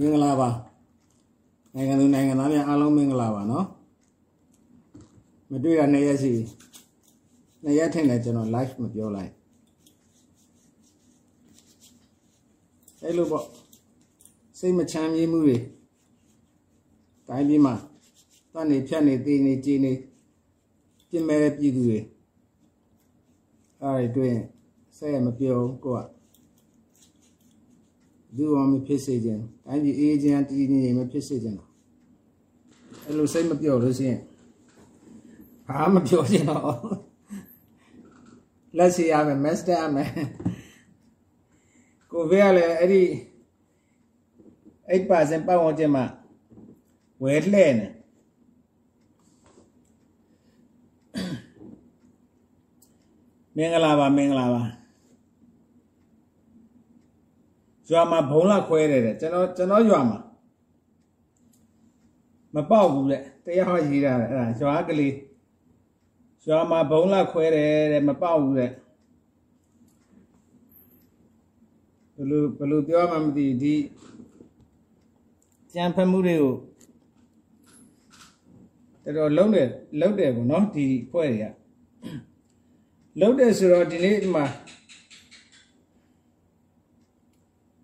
မင်္ဂလာပါနိုင်ငံသူနိုင်ငံသားများအားလုံးမင်္ဂလာပါနော်မတွေ့ရနှစ်ရက်ရှိပြီနှစ်ရက်ထင်တယ်ကျွန်တော် live မပြောလိုက်အဲ့လိုပေါ့စိတ်မချမ်းမြေ့မှုတွေတိုင်းပြည်မှာတန်နေဖြတ်နေသေးနေကြည်နေပြင်မဲ့တဲ့ပြည်သူတွေအဲ့ဒီတွေ့ရင်စိတ်ရမပြောဘူးကိုက ဒီဝမဖြစ်စေခြင်းတိုင်းပြည်အေးခြင်းတည်ငြိမ်မဖြစ်စေခြင်းတော့အဲ့လိုစိတ်မပြောလို့ရှိရင်ဘာမှမပြောချင်တော့လက်စီရမယ်မက်စတာရမယ်ကိုဗစ်ကလည်းအဲ့ဒီ8%ပတ်ဝန်းကျင်မှာဝဲလှဲ့နေမင်္ဂလာပါမင်္ဂလာပါ ရွာမှာဘုံလာခွဲတယ်တဲ့ကျွန်တော်ကျွန်တော်ရွာမှာမပေါက်ဘူးတဲ့တရားဟောရေးတာတဲ့အဲ့ဒါရွာကလေးရွာမှာဘုံလာခွဲတယ်တဲ့မပေါက်ဘူးတဲ့ဘယ်လိုဘယ်လိုပြောမှမသိဒီကြံဖက်မှုတွေကိုတော်တော်လုံးတယ်လုံးတယ်ပေါ့နော်ဒီဖွဲ့တွေကလုံးတယ်ဆိုတော့ဒီနေ့ဒီမှာ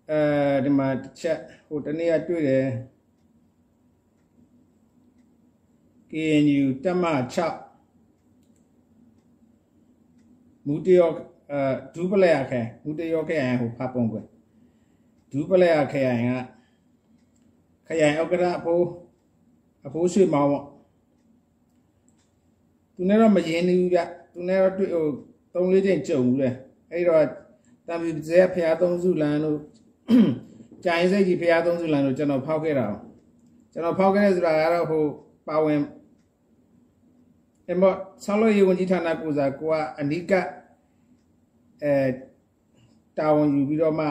အဲဒီမှာတစ်ချက်ဟိုတနေ့ကတွေ့တယ် KNU တက်မ6မူတယောအဲဒူပလက်ရခဲမူတယောခဲဟိုဖပုံကွယ်ဒူပလက်ရခဲရင်ကခရိုင်ဥက္ကဋ္ဌအဖိုးအဖိုးရွှေမောင်ပေါ့သူနဲ့တော့မရင်နေဘူးဗျသူနဲ့တော့တွေ့ဟို၃၄ချိန်ကြုံဘူးလေအဲ့တော့တံပီဇဲဖျားသုံးစုလန်တို့ ကြိုင်စိတ်ကြီးဖျားသုံးစုလန်တို့ကျွန်တော်ဖောက်ခဲ့တာကျွန်တော်ဖောက်ခဲ့တဲ့ဆိုတာကတော့ဟိုပါဝင်အမေဆောင်းလို့ရေဝန်ကြီးဌာနကိုစားကိုကအနိကအဲတာဝန်ယူပြီးတော့မှ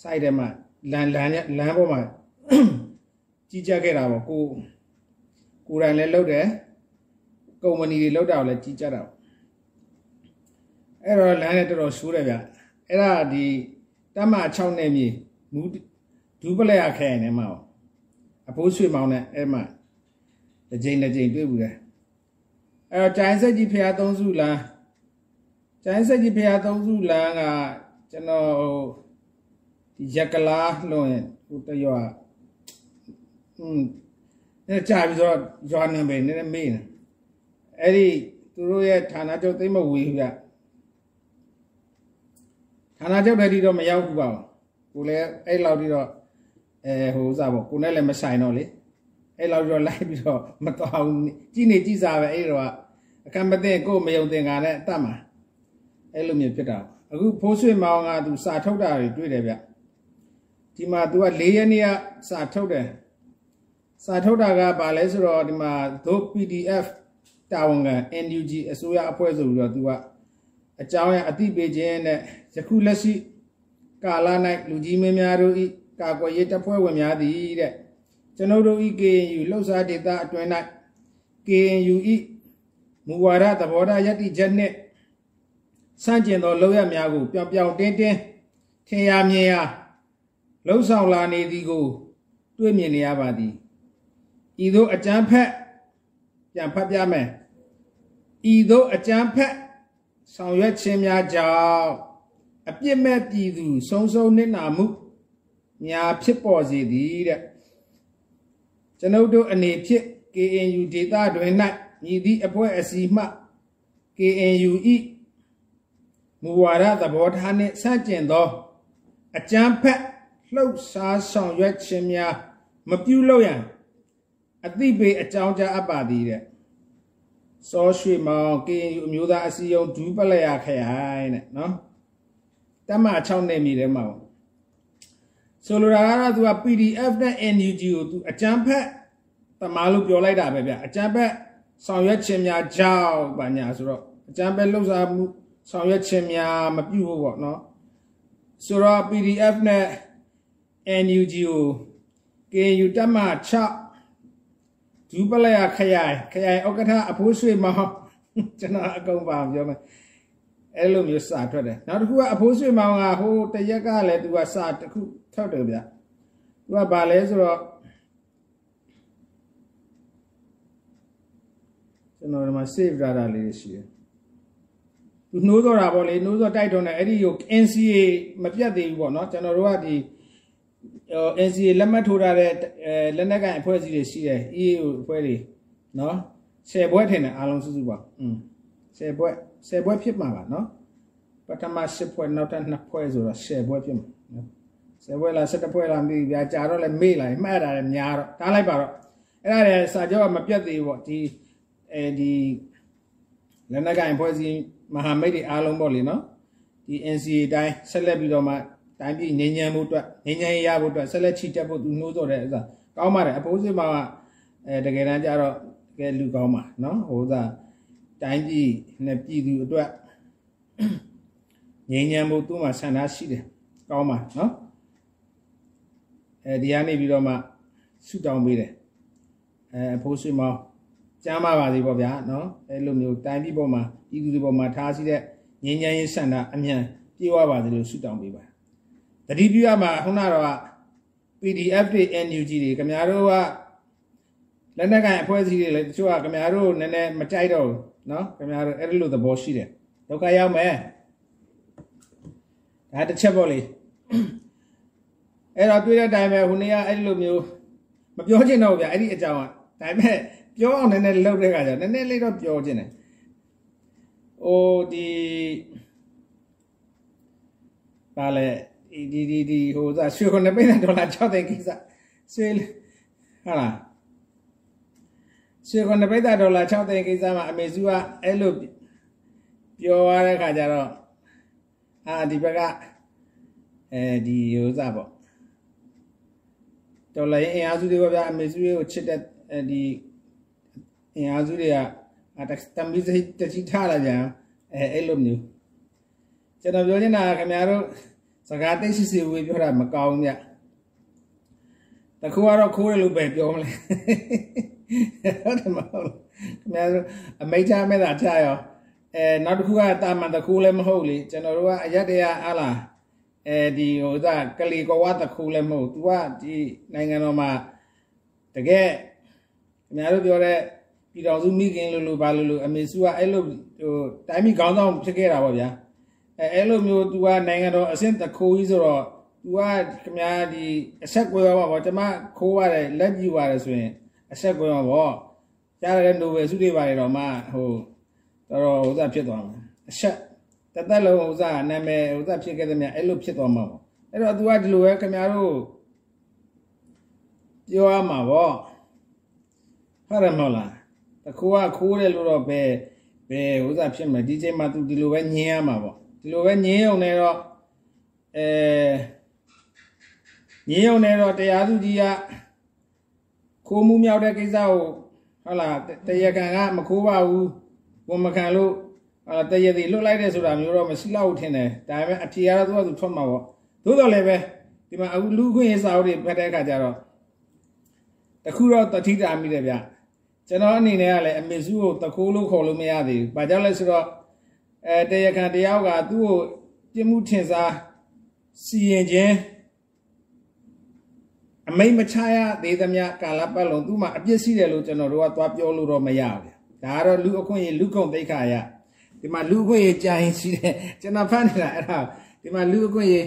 site ထဲမှာလမ်းလမ်းလမ်းပေါ်မှာကြီးကြပ်ခဲ့တာပေါ့ကိုကိုယ်တိုင်လည်းလုပ်တယ်ကုမ္ပဏီတွေလုပ်တာကိုလည်းကြီးကြပ်တာပေါ့အဲ့တော့လမ်းလည်းတော်တော်ရှိုးတယ်ဗျအဲ့ဒါဒီ တမ6နဲ့မြေမူဒူးပလက်ရခဲနေမှာအဖိုးရွှေမောင်နဲ့အဲ့မှာတစ်ချိန်တစ်ချိန်တွေ့ဘူးတယ်အဲ့တော့ကျိုင်းဆက်ကြီးဖျားသုံးစုလမ်းကျိုင်းဆက်ကြီးဖျားသုံးစုလမ်းကကျွန်တော်ဒီရက်ကလားလွန်ဟိုတရွာอืมအဲ့ကြာပြီဆိုတော့ရွာနေပဲနည်းနည်းမေးနေအဲ့ဒီသူတို့ရဲ့ဌာနချုပ်သိမ့်မဝေးဘူးဗျ ဌာနချုပ်တည်းတော့မရောက်ဘူးပါဘူးကိုလည်းအဲ့လောက်ပြီးတော့အဲဟိုဥစားပေါ့ကိုနဲ့လည်းမဆိုင်တော့လေအဲ့လောက်တော့လိုက်ပြီးတော့မတော်ဘူးကြည်နေကြည်စားပဲအဲ့တော့အခမ်းမသိကိုမယုံတင်ကနဲ့အတတ်မှာအဲ့လိုမျိုးဖြစ်တာအခုဖိုးဆွေမောင်ကသူစာထုတ်တာတွေတွေ့တယ်ဗျဒီမှာ तू က၄ရက်နေ့ကစာထုတ်တယ်စာထုတ်တာကဘာလဲဆိုတော့ဒီမှာသို့ PDF တာဝန်ခံ NUG အစိုးရအဖွဲ့ဆိုပြီးတော့ तू က အကြောင်းရအသိပေးခြင်းနဲ့ယခုလက်ရှိကာလ၌လူကြီးမင်းများတို့ဤကာကွယ်ရေးတပ်ဖွဲ့ဝင်များသည်တဲ့ကျွန်ုပ်တို့ဤ KNU လှုပ်ရှားဒေသအတွင်း၌ KNU ဤမူဝါဒသဘောထားယက်တိချက်နှင့်စန့်ကျင်သောလောက်ရများကိုပြောင်ပြောင်တင်းတင်းထင်ရမြင်ရလှုပ်ဆောင်လာနေသည်ကို တွေ့မြင်နေရပါသည်ဤသို့အကြမ်းဖက်ပြန်ဖတ်ပြမယ်ဤသို့အကြမ်းဖက် ဆောင်ရွက်ခြင်းများကြောင့်အပြစ်မဲ့ပြည်သူဆုံးဆုံးနစ်နာမှုများဖြစ်ပေါ်စေသည်တဲ့ကျွန်ုပ်တို့အနေဖြင့် KNU ဒေသတွင်၌ညီသည့်အဖွဲ့အစည်းမှ KNU ၏မူဝါဒသဘောထားနှင့်ဆန့်ကျင်သော အကြမ်းဖက်လှုပ်ရှားဆောင်ရွက်ခြင်းများ မပြုလုပ်ရန်အသိပေးအကြောင်းကြားအပ်ပါသည်တဲ့ စောရွှေမောင် KNU အမျိုးသားအစည်းအရုံးဒူးပလက်ရခရိုင်တဲ့နော်တမ6နေမိတယ်မဟုတ်ဆိုလိုတာကတော့ तू က PDF နဲ့ NUG ကို तू အကြမ်းဖက်တမားလို့ပြောလိုက်တာပဲဗျအကြမ်းဖက်ဆောင်ရွက်ခြင်းများကြောက်ပါညာဆိုတော့အကြမ်းဖက်လှုပ်ရှားမှုဆောင်ရွက်ခြင်းများမပြုဘူးပေါ့နော်ဆိုတော့ PDF နဲ့ NUG ကို KNU တမ6 ဒူပလက်ရခရိုင်ခရိုင်ဥက္ကဋ္ဌအဖိုးရွှေမောင်ကျွန်တော်အကုန်ပါပြောမယ်အဲ့လိုမျိုးစာထွက်တယ်နောက်တစ်ခုကအဖိုးရွှေမောင်ကဟိုတရက်ကလည်းသူကစာတစ်ခုထွက်တယ်ဗျသူကဘာလဲဆိုတော့ကျွန်တော်ဒီမှာ save data လေးရှိတယ်သူနှိုးတော့တာပေါ့လေနှိုးတော့တိုက်တော့နေအဲ့ဒီကို NCA မပြတ်သေးဘူးပေါ့နော်ကျွန်တော်တို့ကဒီ NCA လက်မှတ်ထိုးထားတဲ့လက်နက်ကိုင်အဖွဲ့အစည်းတွေရှိတယ် EAO အဖွဲ့တွေနော်10ဘွဲ့ထင်တယ်အားလုံးစုစုပါอืม10ဘွဲ့10ဘွဲ့ဖြစ်မှာပါနော်ပထမ10ဘွဲ့နောက်ထပ်2ဘွဲ့ဆိုတော့10ဘွဲ့ဖြစ်မှာနော်10ဘွဲ့လား17ဘွဲ့လားမသိဘူးဗျာကြာတော့လည်းမေ့လာမှတ်တာလည်းများတော့တားလိုက်ပါတော့အဲ့ဒါလည်းစာကြောကမပြတ်သေးဘူးပေါ့ဒီအဲဒီလက်နက်ကိုင်အဖွဲ့အစည်းမဟာမိတ်တွေအားလုံးပေါ့လေနော်ဒီ NCA တိုင်းဆက်လက်ပြီးတော့မှ တိုင်းပြည်ငြိမ်းချမ်းမှုအတွက်ငြိမ်းချမ်းရေးရဖို့အတွက်ဆက်လက်ချီတက်ဖို့သူနှိုးဆော်တဲ့ဥစ္စာကောင်းပါတယ်အဖိုးစစ်မှာအဲတကယ်တမ်းကျတော့တကယ်လူကောင်းပါနော်ဟိုဥစ္စာတိုင်းပြည်နဲ့ပြည်သူအတွက်ငြိမ်းချမ်းမှုသူ့မှာဆန္ဒရှိတယ်ကောင်းပါနော်အဲဒီကနေပြီးတော့မှဆုတောင်းပေးတယ်အဲအဖိုးစစ်မောင်းကျမ်းပါပါသေးပေါ့ဗျာနော်အဲလိုမျိုးတိုင်းပြည်ပေါ်မှာပြည်သူတွေပေါ်မှာထားရှိတဲ့ငြိမ်းချမ်းရေးဆန္ဒအမြန်ပြေဝပါစေလို့ဆုတောင်းပေးပါ တတိပြုရမှာခုနကတော့ PDF တွေ NUG တွေခင်ဗျားတို့ကလက်နက်ကိုင်အဖွဲ့အစည်းတွေလည်းတချို့ကခင်ဗျားတို့နည်းနည်းမကြိုက်တော့ဘူးနော်ခင်ဗျားတို့အဲ့လိုသဘောရှိတယ်ဒုက္ခရောက်မယ်ဒါတစ်ချက်ပေါ့လေအဲ့တော့တွေ့တဲ့အတိုင်းပဲဟိုနေ့ကအဲ့လိုမျိုးမပြောချင်တော့ဗျာအဲ့ဒီအကြောင်းကဒါပေမဲ့ပြောအောင်နည်းနည်းလှုပ်တဲ့ခါကျနည်းနည်းလေးတော့ပြောချင်တယ်ဟိုဒီပါလေ ဒီဒီဒီဟိုသာရွှေခုနှစ်ပိတ်ဒေါ်လာ6သိန်းကိစ္စရွှေဟာလားရွှေခုနှစ်ပိတ်ဒေါ်လာ6သိန်းကိစ္စမှာအမေစုကအဲ့လိုပြောရတဲ့ခါကျတော့အာဒီဘက်ကအဲဒီဟိုစားပေါ့ဒေါ်လာရင်အင်အားစုတွေပေါ့ဗျာအမေစုကိုချစ်တဲ့ဒီအင်အားစုတွေကတမ်ဘီစိတ်တချိထားလာကြအဲအဲ့လိုမျိုးကျွန်တော်ပြောနေတာခင်ဗျားတို့ စကားသိရှိစီဝေးပြောတာမကောင်းညတခုကတော့ခိုးတယ်လို့ပဲပြောမလဲဟုတ်တယ်မဟုတ်ခင်ဗျားတို့အမိတ်ချမဲ့တာချရောအဲနောက်တစ်ခုကတာမန်တခုလည်းမဟုတ်လေကျွန်တော်တို့ကအရက်တရအလားအဲဒီဟိုသာကလီကောဝတခုလည်းမဟုတ် तू ကဒီနိုင်ငံတော်မှာတကယ်ခင်ဗျားတို့ပြောတဲ့ပြည်တော်စုမိခင်လို့လို့ဘာလို့လို့အမေစုကအဲ့လိုဟိုတိုင်းပြည်ခေါင်းဆောင်ဖြစ်ခဲ့တာပေါ့ဗျာ အဲအဲ့လိုမျိုး तू ကနိုင်ငံတော်အဆင့်တခိုးကြီးဆိုတော့ तू ကခင်ဗျားဒီအဆက်ကွဲပါပေါ့ကျွန်မခိုးရတယ်လက်ပြူရတယ်ဆိုရင်အဆက်ကွဲပါပေါ့ကြားရတဲ့နိုဘယ်ဆုတွေပါတယ်တော့မှဟိုတော်တော်ဥစ္စာဖြစ်သွားမှာအဆက်တသက်လုံးဥစ္စာနာမည်ဥစ္စာဖြစ်ခဲ့တဲ့မြအဲ့လိုဖြစ်သွားမှာပေါ့အဲ့တော့ तू ကဒီလိုပဲခင်ဗျားတို့ပြောရမှာပေါ့ဟုတ်တယ်မဟုတ်လားတကူကခိုးတယ်လို့တော့ပဲပဲဥစ္စာဖြစ်မှာဒီချိန်မှာ तू ဒီလိုပဲညင်းရမှာပေါ့ ဒီလိုပဲညင်းအောင်နဲ့တော့အဲညင်းအောင်နဲ့တော့တရားသူကြီးကခိုးမှုမြောက်တဲ့ကိစ္စကိုဟုတ်လားတရားခံကမခိုးပါဘူးဝန်မခံလို့အာတရားစီလွတ်လိုက်တယ်ဆိုတာမျိုးတော့မရှိတော့ဘူးထင်တယ်ဒါပေမဲ့အဖြေကတော့သူကသူထွက်မှာပေါ့သို့တော်လည်းပဲဒီမှာအခုလူခွင့်ရေးစာအုပ်တွေဖတ်တဲ့အခါကျတော့တခုတော့တတိတာမိတယ်ဗျကျွန်တော်အနေနဲ့ကလည်းအမေစုကိုတခိုးလို့ခေါ်လို့မရသေးဘူး။ဘာကြောင့်လဲဆိုတော့ အဲတရားခံတယောက်ကသူ့ကိုပြစ်မှုထင်ရှားစီရင်ခြင်းအမိတ်မချရသေးသမျှကာလပတ်လုံးသူ့မှာအပြစ်ရှိတယ်လို့ကျွန်တော်တို့ကသွားပြောလို့တော့မရဘူး။ဒါကတော့လူအခွင့်အရေးလူကုန်သိက္ခာရဒီမှာလူအခွင့်အရေးကြာရင်ရှိတယ်ကျွန်တော်ဖတ်နေတာအဲ့ဒါဒီမှာလူအခွင့်အရေး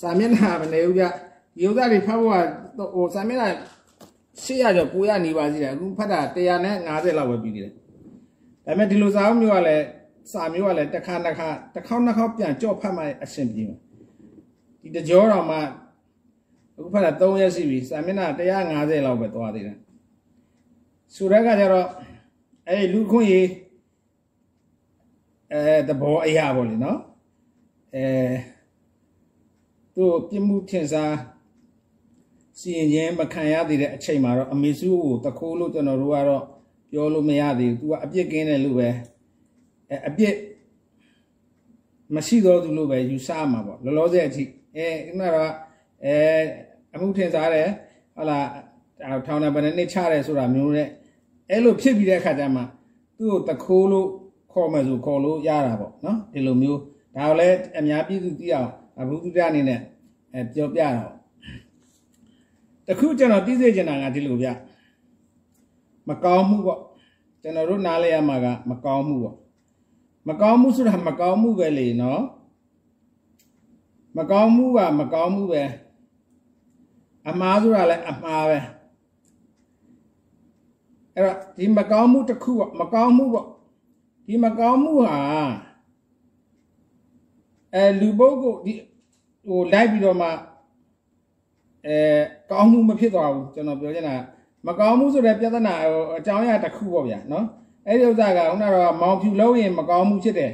စာမျက်နှာမနေဘူးဗျ။ဒီဥစ္စာတွေဖတ်ဖို့ကဟိုစာမျက်နှာ800ကျော်900နီးပါးရှိတယ်အခုဖတ်တာ150လောက်ပဲပြီးသေးတယ် ဒါပေမဲ့ဒီလိုစာအုပ်မျိုးကလည်းစာမျိုးကလည်းတစ်ခါတစ်ခါတစ်ခေါက်နှစ်ခေါက်ပြန်ကြော့ဖတ်မှအဆင်ပြေမှာဒီတကြောတော်မှအခုဖတ်တာ3ရက်ရှိပြီစာမျက်နှာ150လောက်ပဲသွားသေးတယ်ဆိုတော့ကကြတော့အဲ့လူခွင့်ရေးအဲတဘောအရာပေါ့လေနော်အဲသူ့ပြမှုထင်ရှားစီရင်ခြင်းမခံရသေးတဲ့အချိန်မှာတော့အမေစုကိုတခိုးလို့ကျွန်တော်တို့ကတော့ ပြောလို့မရသေးဘူး။ तू ကအပြစ်ကင်းတယ်လို့ပဲအဲအပြစ်မရှိတော့သူလို့ပဲယူဆမှာပေါ့လောလောဆယ်အထိအဲခုနကတော့အဲအမှုထင်စားတယ်ဟုတ်လားထောင်ထဲဘယ်နှစ်ချတယ်ဆိုတာမျိုးနဲ့အဲ့လိုဖြစ်ပြီးတဲ့အခါကျမှသူ့ကိုတခိုးလို့ခေါ်မယ်ဆိုခေါ်လို့ရတာပေါ့နော်ဒီလိုမျိုးဒါကိုလည်းအများပြည်သူသိအောင်ဘုသူတအနေနဲ့အဲပြောပြတော့တခုကျွန်တော်သိစေချင်တာကဒီလိုဗျ မကောင်းမှုပေါ့ကျွန်တော်တို့နားလဲရမှာကမကောင်းမှုပေါ့မကောင်းမှုဆိုတာမကောင်းမှုပဲလေနော်မကောင်းမှုကမကောင်းမှုပဲအမှားဆိုတာလည်းအမှားပဲအဲ့တော့ဒီမကောင်းမှုတစ်ခုပေါ့မကောင်းမှုပေါ့ဒီမကောင်းမှုဟာအဲလူပုဂ္ဂိုလ်ဒီဟိုလိုက်ပြီးတော့မှအဲကောင်းမှုမဖြစ်သွားဘူးကျွန်တော်ပြောချင်တာ မကောင်းမှုဆိုတဲ့ပြဿနာဟိုအကြောင်းအရာတစ်ခုပေါ့ဗျာနော်အဲ့ဒီဥစ္စာကခုနကတော့မောင်ဖြူလုံးရင်မကောင်းမှုဖြစ်တယ်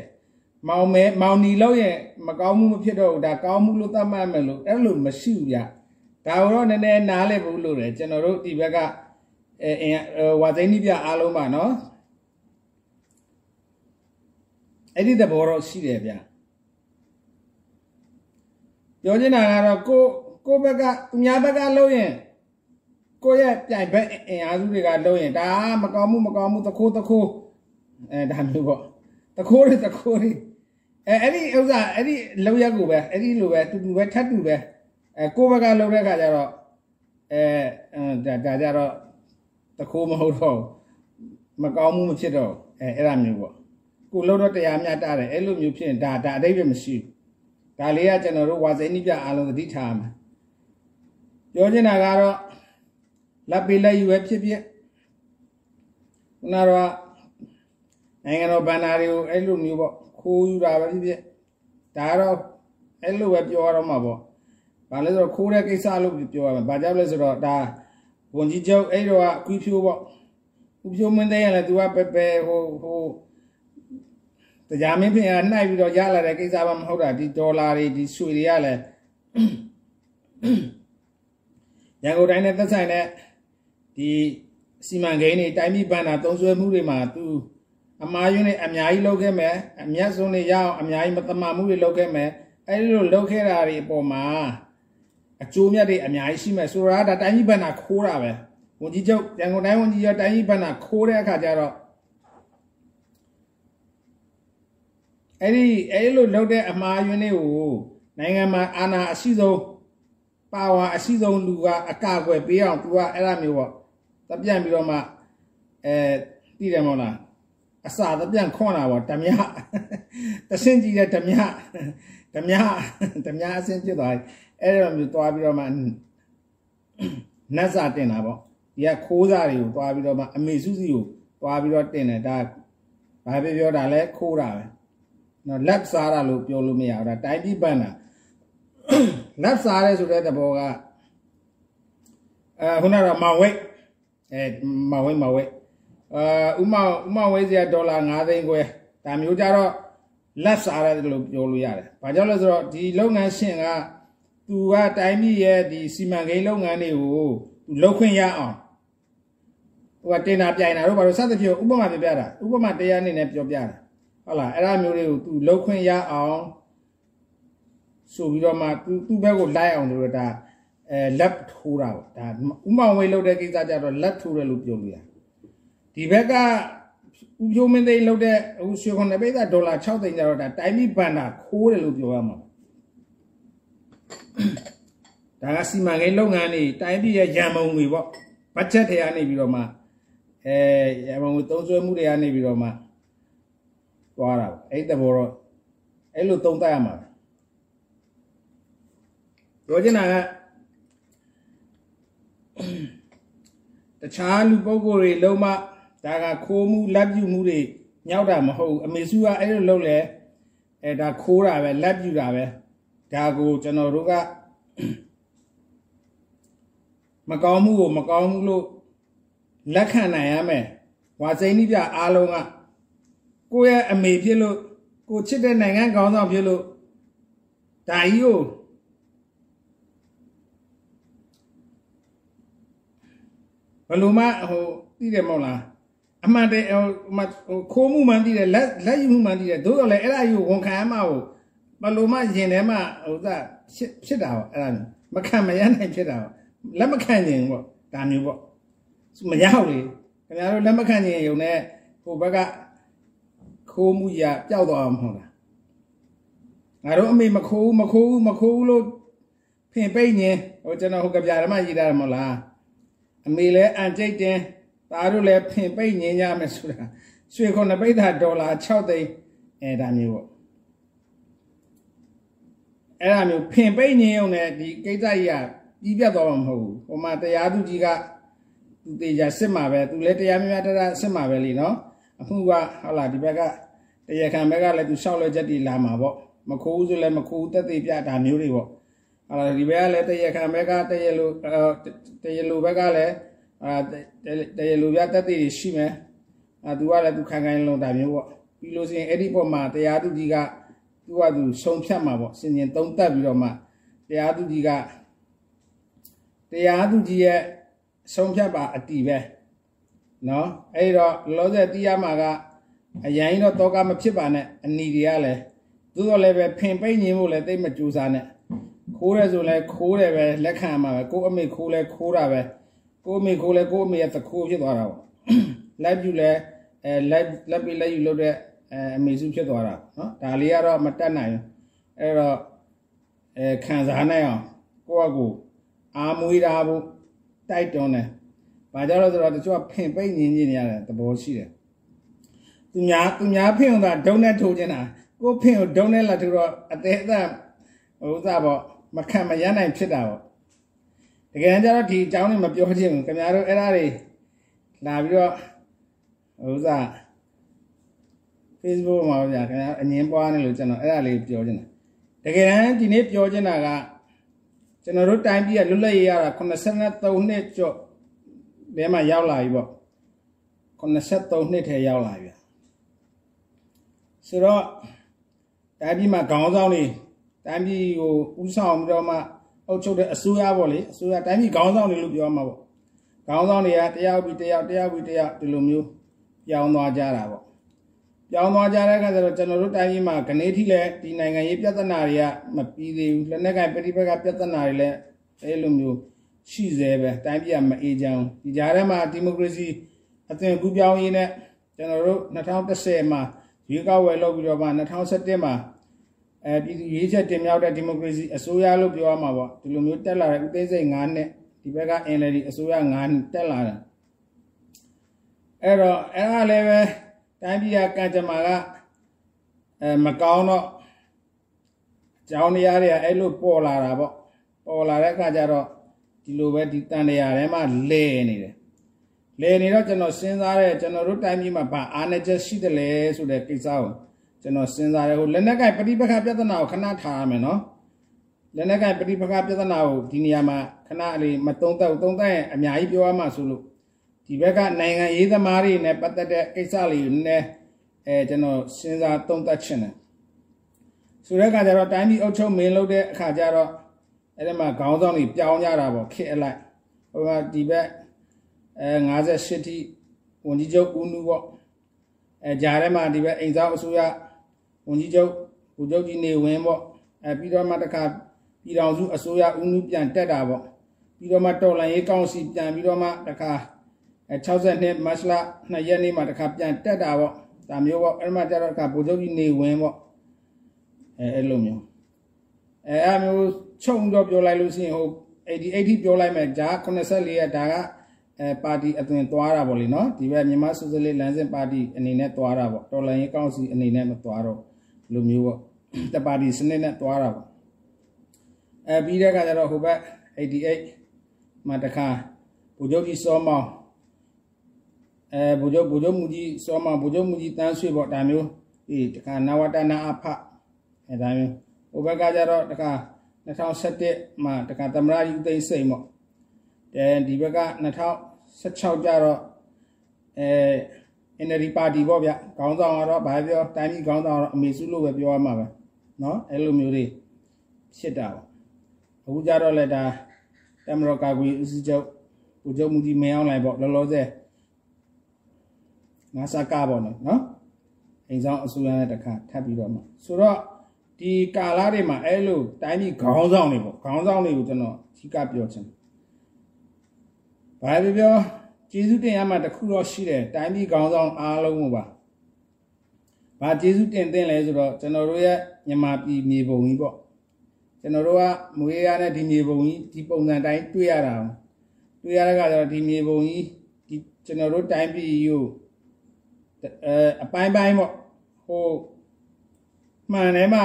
မောင်မဲမောင်နီလုံးရင်မကောင်းမှုမဖြစ်တော့ဘူးဒါကောင်းမှုလို့သတ်မှတ်မယ်လို့အဲ့လိုမရှိဘူးဗျာဒါတော့နည်းနည်းနားလည်ဖို့လို့တယ်ကျွန်တော်တို့ဒီဘက်ကအဲဝါသိန်းကြီးပြအားလုံးပါနော်အဲ့ဒီသဘောတော့ရှိတယ်ဗျာပြောချင်တာကတော့ကိုကိုဘက်ကသူများဘက်ကလုံးရင် ကိုရဲ့ပြိုင်ဘက်အင်အားစုတွေကလုံးရင်ဒါမကောင်းမှုမကောင်းမှုတခိုးတခိုးအဲဒါမျိုးပေါ့တခိုးတွေတခိုးတွေအဲအဲ့ဒီဥစ္စာအဲ့ဒီလောက်ရက်ကိုပဲအဲ့ဒီလိုပဲတူတူပဲထပ်တူပဲအဲကိုဘက်ကလုံးတဲ့ခါကျတော့အဲဒါဒါကြတော့တခိုးမဟုတ်တော့မကောင်းမှုမဖြစ်တော့အဲအဲ့ဒါမျိုးပေါ့ကိုလုံးတော့တရားမျှတတယ်အဲ့လိုမျိုးဖြစ်ရင်ဒါဒါအတိတ်ပဲမရှိဘူးဒါလေးကကျွန်တော်တို့ဝါစိနိပြအားလုံးသတိထားမှာပြောချင်တာကတော့ လက်ပေးလက်ယူပဲဖြစ်ဖြစ်ခုနတော့နိုင်ငံတော်ဗန္နာတွေကိုအဲ့လိုမျိုးပေါ့ခိုးယူတာပဲဖြစ်ဖြစ်ဒါတော့အဲ့လိုပဲပြောရတော့မှာပေါ့ဘာလဲဆိုတော့ခိုးတဲ့ကိစ္စလို့ပြောရမှာဘာကြောင့်လဲဆိုတော့ဒါဝန်ကြီးချုပ်အဲ့တော့အကွီဖြိုးပေါ့ဥဖြိုးမင်းတဲ့ရလဲ तू ကပဲပဲဟိုဟိုတရားမင်းပြင်ကနှိုက်ပြီးတော့ရလာတဲ့ကိစ္စမှမဟုတ်တာဒီဒေါ်လာတွေဒီရွှေတွေကလည်းရန်ကုန်တိုင်းနဲ့သက်ဆိုင်တဲ့ ဒီစီမံကိန်းတွေတိုင်းပြည်ဘဏ္ဍာသုံးစွဲမှုတွေမှာသူအမားယွန်းတွေအများကြီးလုပ်ခဲ့မယ်အမျက်ဆုံးတွေရအောင်အများကြီးမတမာမှုတွေလုပ်ခဲ့မယ်အဲဒီလိုလုပ်ခဲ့တာတွေအပေါ်မှာအကျိုးမြတ်တွေအများကြီးရှိမယ်ဆိုတာဒါတိုင်းပြည်ဘဏ္ဍာခိုးတာပဲဝန်ကြီးချုပ်ရန်ကုန်တိုင်းဝန်ကြီးချုပ်တိုင်းပြည်ဘဏ္ဍာခိုးတဲ့အခါကျတော့အဲ့ဒီအဲ့လိုလုပ်တဲ့အမှားယွင်းတွေကိုနိုင်ငံမှာအာဏာအရှိဆုံးပါဝါအရှိဆုံးလူကအကကွယ်ပေးအောင်သူကအဲ့ဒါမျိုးပေါ့ တပြန့်ပြီးတော့မှအဲတည်တယ်မဟုတ်လားအစာတပြန့်ခွန်တာပေါ့ဓမြတဆင့်ကြည့်တဲ့ဓမြဓမြဓမြအဆင့်ဖြစ်သွားအဲ့ဒါမျိုးသွားပြီးတော့မှနတ်စာတင်တာပေါ့ဒီကခိုးစားတွေကိုသွားပြီးတော့မှအမေစုစီကိုသွားပြီးတော့တင်တယ်ဒါဘာပဲပြောတာလဲခိုးတာပဲနော်လက်စားတာလို့ပြောလို့မရဘူးဒါတိုင်းပြည်ပန်းတာလက်စားရဲဆိုတဲ့သဘောကအဲခုနကမောင်ဝိတ် အဲမောင်ဝိတ်မောင်ဝိတ်အာဥမဥမဝိတ်စရာဒေါ်လာ9သိန်းခွဲဒါမျိုးကြတော့လက်စားရဲလို့ပြောလို့ရတယ်။ဘာကြောင့်လဲဆိုတော့ဒီလုပ်ငန်းရှင်ကသူကတိုင်းပြည်ရဲ့ဒီစီမံကိန်းလုပ်ငန်းတွေကိုသူလုပ်ခွင့်ရအောင်ဟိုကတင်တာပြိုင်တာတို့ဘာလို့စသဖြင့်ဥပမာပြပြတာဥပမာတရားအနေနဲ့ပြောပြတာဟုတ်လားအဲ့ဒါမျိုးတွေကိုသူလှုပ်ခွင့်ရအောင်ဆိုပြီးတော့မှသူသူ့ဘက်ကိုလိုက်အောင်လို့ဒါ အဲလက်ထိုးတာပေါ့ဒါဥမောင်ဝေးလုပ်တဲ့ကိစ္စကြတော့လက်ထိုးတယ်လို့ပြောလို့ရဒီဘက်ကဥဖြိုးမင်းသိန်းလုပ်တဲ့ဟိုရွှေခွန်ပိဿဒေါ်လာ6သိန်းကြတော့ဒါတိုင်းပြည်ဘဏ္ဍာခိုးတယ်လို့ပြောရမှာဒါကစီမံကိန်းလုပ်ငန်းတွေတိုင်းပြည်ရဲ့ရန်ပုံငွေပေါ့ဘတ်ဂျက်တွေကနေပြီးတော့မှအဲရန်ပုံငွေသုံးစွဲမှုတွေကနေပြီးတော့မှသွားတာအဲ့တဘောတော့အဲ့လိုသုံးသပ်ရမှာပြောချင်တာက တခြားလူပုဂ္ဂိုလ်တွေလုံးမဒါကခိုးမှုလက်ပြူမှုတွေညောက်တာမဟုတ်ဘူးအမေစုကအဲ့လိုလုပ်လဲအဲဒါခိုးတာပဲလက်ပြူတာပဲဒါကိုကျွန်တော်တို့ကမကောင်းမှုကိုမကောင်းမှုလို့လက်ခံနိုင်ရမယ်ဝါစိန်နိပြအားလုံးကကိုယ့်ရဲ့အမေဖြစ်လို့ကိုချစ်တဲ့နိုင်ငံကောင်းဆောင်ဖြစ်လို့ဒါကြီးကို ဘလို့မှဟိုသိတယ်မဟုတ်လားအမှန်တည်းဟိုခိုးမှုမှန်သိတယ်လက်လက်ယူမှုမှန်သိတယ်သို့တော်လည်းအဲ့ဒါကြီးဝန်ခံရမှာကိုဘလို့မှရင်ထဲမှာဟိုသာဖြစ်တာပေါ့အဲ့ဒါမခံမရနိုင်ဖြစ်တာပေါ့လက်မခံရင်ပေါ့ဒါမျိုးပေါ့မရဘူးလေခင်ဗျားတို့လက်မခံရင်ယုံနဲ့ဟိုဘက်ကခိုးမှုရပျောက်သွားအောင်မဟုတ်လားငါတို့အမေမခိုးမခိုးမခိုးလို့ဖင်ပိတ်ညင်ဟိုကျွန်တော်ဟိုကပြာဓမ္မရေးတာမဟုတ်လား အမေလဲအန်ကျိတ်တင်သားတို့လည်းဖင်ပိတ်ညင်ကြမယ်ဆိုတာရွှေခုနှစ်ပိတ်တာဒေါ်လာ6သိန်းအဲဒါမျိုးပေါ့အဲ့ဒါမျိုးဖင်ပိတ်ညင်ုံနဲ့ဒီကိစ္စကြီးကပြီးပြတ်သွားမှာမဟုတ်ဘူးဟိုမှာတရားသူကြီးကသူတေချာစစ်မှာပဲသူလည်းတရားများများတရစစ်မှာပဲလीနော်အမှုကဟုတ်လားဒီဘက်ကတရားခံဘက်ကလည်းသူလျှောက်လွှဲချက်တွေလာမှာပေါ့မခိုးဆိုလည်းမခိုးတက်သေးပြတာမျိုးတွေပေါ့ ဟုတ်လားဒီဘက်ကလည်းတရားခံဘက်ကတရားလိုတရားလိုဘက်ကလည်းအာတရားလိုပြတက်သေးရှိမယ်အာသူကလည်းသူခံခိုင်းလုံးတာမျိုးပေါ့ပြီးလို့ရှိရင်အဲ့ဒီပေါ်မှာတရားသူကြီးကသူကသူဆုံးဖြတ်မှာပေါ့စင်ရင်သုံးတက်ပြီးတော့မှတရားသူကြီးကတရားသူကြီးရဲ့ဆုံးဖြတ်ပါအတီပဲနော်အဲ့တော့လောဆယ်တီးရမှာကအရင်တော့တောကမဖြစ်ပါနဲ့အနီတွေကလည်းသို့တော်လည်းပဲဖင်ပိတ်ညင်းဖို့လည်းတိတ်မကြိုးစားနဲ့ ခိုးရဲဆိုလည်းခိုးတယ်ပဲလက်ခံမှာပဲကိုအမေခိုးလဲခိုးတာပဲကိုအမေခိုးလဲကိုအမေရဲ့သခိုးဖြစ်သွားတာပေါ့လက်ပြူလဲအဲလက်လက်ပြလက်ယူလို့တဲ့အအမေစုဖြစ်သွားတာနော်ဒါလေးကတော့မတက်နိုင်ဘူးအဲ့တော့အဲခံစားနိုင်အောင်ကိုယ့်အကူအာမွေးတာဖို့တိုက်တွန်းတယ်။ဘာကြောင့်လဲဆိုတော့တချို့ကဖင်ပိတ်ညင်းညင်းနေရတယ်သဘောရှိတယ်။သူများသူများဖင်အောင်သာဒုံနဲ့ထိုးနေတာကိုဖင်ကိုဒုံနဲ့လာထိုးတော့အသေးအသက်ဟိုဥစားပေါ့ မခံမရနိုင်ဖြစ်တာပေါ့။တကယ်ကြတော့ဒီအကြောင်းတွေမပြောချင်ဘူးခင်ဗျားတို့အဲ့ဒါတွေလာပြီးတော့ဟိုဥစား Facebook မှာဗျာခင်ဗျားအငင်းပွားနေလို့ကျွန်တော်အဲ့ဒါလေးပြောချင်တာ။တကယ်တမ်းဒီနေ့ပြောချင်တာကကျွန်တော်တို့တိုင်းပြည်ကလွတ်လပ်ရေးရတာ83နှစ်ကျော်တဲမှာရောက်လာပြီပေါ့83နှစ်ထဲရောက်လာပြီဆိုတော့တိုင်းပြည်မှာခေါင်းဆောင်တွေ တိုင်းပြည်ကိုဥဆောင်ပြီးတော့မှအုပ်ချုပ်တဲ့အစိုးရပေါ့လေအစိုးရတိုင်းပြည်ခေါင်းဆောင်တွေလို့ပြောမှာပေါ့ခေါင်းဆောင်တွေကတယောက်ပြီးတယောက်တယောက်ပြီးတယောက်ဒီလိုမျိုးပြောင်းသွားကြတာပေါ့ပြောင်းသွားကြတဲ့အခါကျတော့ကျွန်တော်တို့တိုင်းပြည်မှာကနေထိလည်းဒီနိုင်ငံရေးပြဿနာတွေကမပြီးသေးဘူးလက်နက်ကင်ပဋိပက္ခပြဿနာတွေလည်းအဲလိုမျိုးရှိသေးပဲတိုင်းပြည်ကမအေးချမ်းဒီကြားထဲမှာဒီမိုကရေစီအသွင်ကူးပြောင်းရေးနဲ့ကျွန်တော်တို့2010မှာရွေးကောက်ပွဲလုပ်ပြီးတော့မှ2017မှာ အဲပြည်သူရွေးချက်တင်မြှောက်တဲ့ဒီမိုကရေစီအစိုးရလို့ပြောရမှာပေါ့ဒီလိုမျိုးတက်လာတဲ့ဥသိမ်းစိတ်9နှစ်ဒီဘက်က NLD အစိုးရ9နှစ်တက်လာတာအဲ့တော့အဲ့ဒါလည်းပဲတိုင်းပြည်ကကံကြမ္မာကအဲမကောင်းတော့ကျောင်းတရားတွေကအဲ့လိုပေါ်လာတာပေါ့ပေါ်လာတဲ့အခါကျတော့ဒီလိုပဲဒီတန်တရားထဲမှာလဲနေတယ်လဲနေတော့ကျွန်တော်စဉ်းစားတဲ့ကျွန်တော်တို့တိုင်းပြည်မှာဘာအားနည်းချက်ရှိတယ်လဲဆိုတဲ့ကိစ္စကို ကျွန်တော်စဉ်းစားတယ်ဟိုလက်နက်ကင်ပဋိပက္ခပြဿနာကိုခဏထားရမယ်နော်လက်နက်ကင်ပဋိပက္ခပြဿနာကိုဒီနေရာမှာခဏလေးမသုံးသပ်သုံးသပ်ရင်အများကြီးပြောရမှာဆိုလို့ဒီဘက်ကနိုင်ငံရေးသမားတွေနဲ့ပတ်သက်တဲ့ကိစ္စလေးကိုနည်းအဲကျွန်တော်စဉ်းစားသုံးသပ်ချင်တယ်ဆိုတဲ့အခါကျတော့တိုင်းပြည်အုပ်ချုပ်မင်းလုပ်တဲ့အခါကျတော့အဲ့ဒီမှာခေါင်းဆောင်တွေပြောင်းကြတာပေါ့ခစ်အလိုက်ဟိုကဒီဘက်အဲ58တိဝန်ကြီးချုပ်ဦးနုပေါ့အဲဂျာထဲမှာဒီဘက်အိမ်ဆောင်အစိုးရ ဝန်ကြီးချုပ်ဗိုလ်ချုပ်ကြီးနေဝင်းပေါ့အဲပြီးတော့မှတခါပြည်တော်စုအစိုးရဦးနုပြန်တက်တာပေါ့ပြီးတော့မှတော်လန်ရေးကောင်စီပြန်ပြီးတော့မှတခါအဲ62မတ်လ2ရက်နေ့မှာတခါပြန်တက်တာပေါ့ဒါမျိုးပေါ့အဲ့မှာကျတော့တခါဗိုလ်ချုပ်ကြီးနေဝင်းပေါ့အဲအဲ့လိုမျိုးအဲအဲ့မျိုးခြုံတော့ပြောလိုက်လို့ရှိရင်ဟို80 80ပြောလိုက်မယ်ဂျာ84ရက်ဒါကအဲပါတီအသွင်သွားတာပေါ့လေနော်ဒီဘက်မြန်မာဆိုရှယ်လစ်လမ်းစဉ်ပါတီအနေနဲ့သွားတာပေါ့တော်လိုင်းရေးကောင်စီအနေနဲ့မသွားတော့ လူမျိုးပေါ့တပါတီစနစ်နဲ့သွားတာပေါ့အဲပြီးတဲ့အခါကျတော့ဟိုဘက်88မှာတခါဗိုလ်ချုပ်ကြီးစောမောင်အဲဗိုလ်ချုပ်ဗိုလ်ချုပ်မူကြီးစောမောင်ဗိုလ်ချုပ်မူကြီးတန်းဆွေပေါ့ဒါမျိုးဒီတခါနဝတနာအဖအဲဒါမျိုးဟိုဘက်ကကျတော့တခါ2017မှာတခါသမရယူသိမ်းစိန်ပေါ့အဲဒီဘက်က2016ကျတော့အဲ NLD ပါတီပေါ့ဗျခေါင်းဆောင်ကတော့ဘာပြောတိုင်းပြည်ခေါင်းဆောင်ကတော့အမေစုလို့ပဲပြောရမှာပဲเนาะအဲ့လိုမျိုးတွေဖြစ်တာပေါ့အခုကျတော့လေဒါတမရကာကွေဦးစီးချုပ်ပူချုပ်မူကြီးမင်းအောင်လိုက်ပေါ့လောလောဆယ်ငါစကားပေါ့နော်နော်အိမ်ဆောင်အစိုးရနဲ့တခါထပ်ပြီးတော့မှဆိုတော့ဒီကာလတွေမှာအဲ့လိုတိုင်းပြည်ခေါင်းဆောင်တွေပေါ့ခေါင်းဆောင်တွေကိုကျွန်တော်အဓိကပြောချင်တယ်ဘာပဲပြော ကျေးဇူးတင်ရမှာတခုတော့ရှိတယ်တိုင်းပြည်ခေါင်းဆောင်အားလုံးကိုပါဘာကျေးဇူးတင်သင့်လဲဆိုတော့ကျွန်တော်တို့ရဲ့မြန်မာပြည်မြေပုံကြီးပေါ့ကျွန်တော်တို့ကမွေးရတဲ့ဒီမြေပုံကြီးဒီပုံစံတိုင်းတွေ့ရတာတွေ့ရတဲ့ကကျတော့ဒီမြေပုံကြီးဒီကျွန်တော်တို့တိုင်းပြည်ကိုအဲအပိုင်းပိုင်းပေါ့ဟိုမှန်တယ်မှ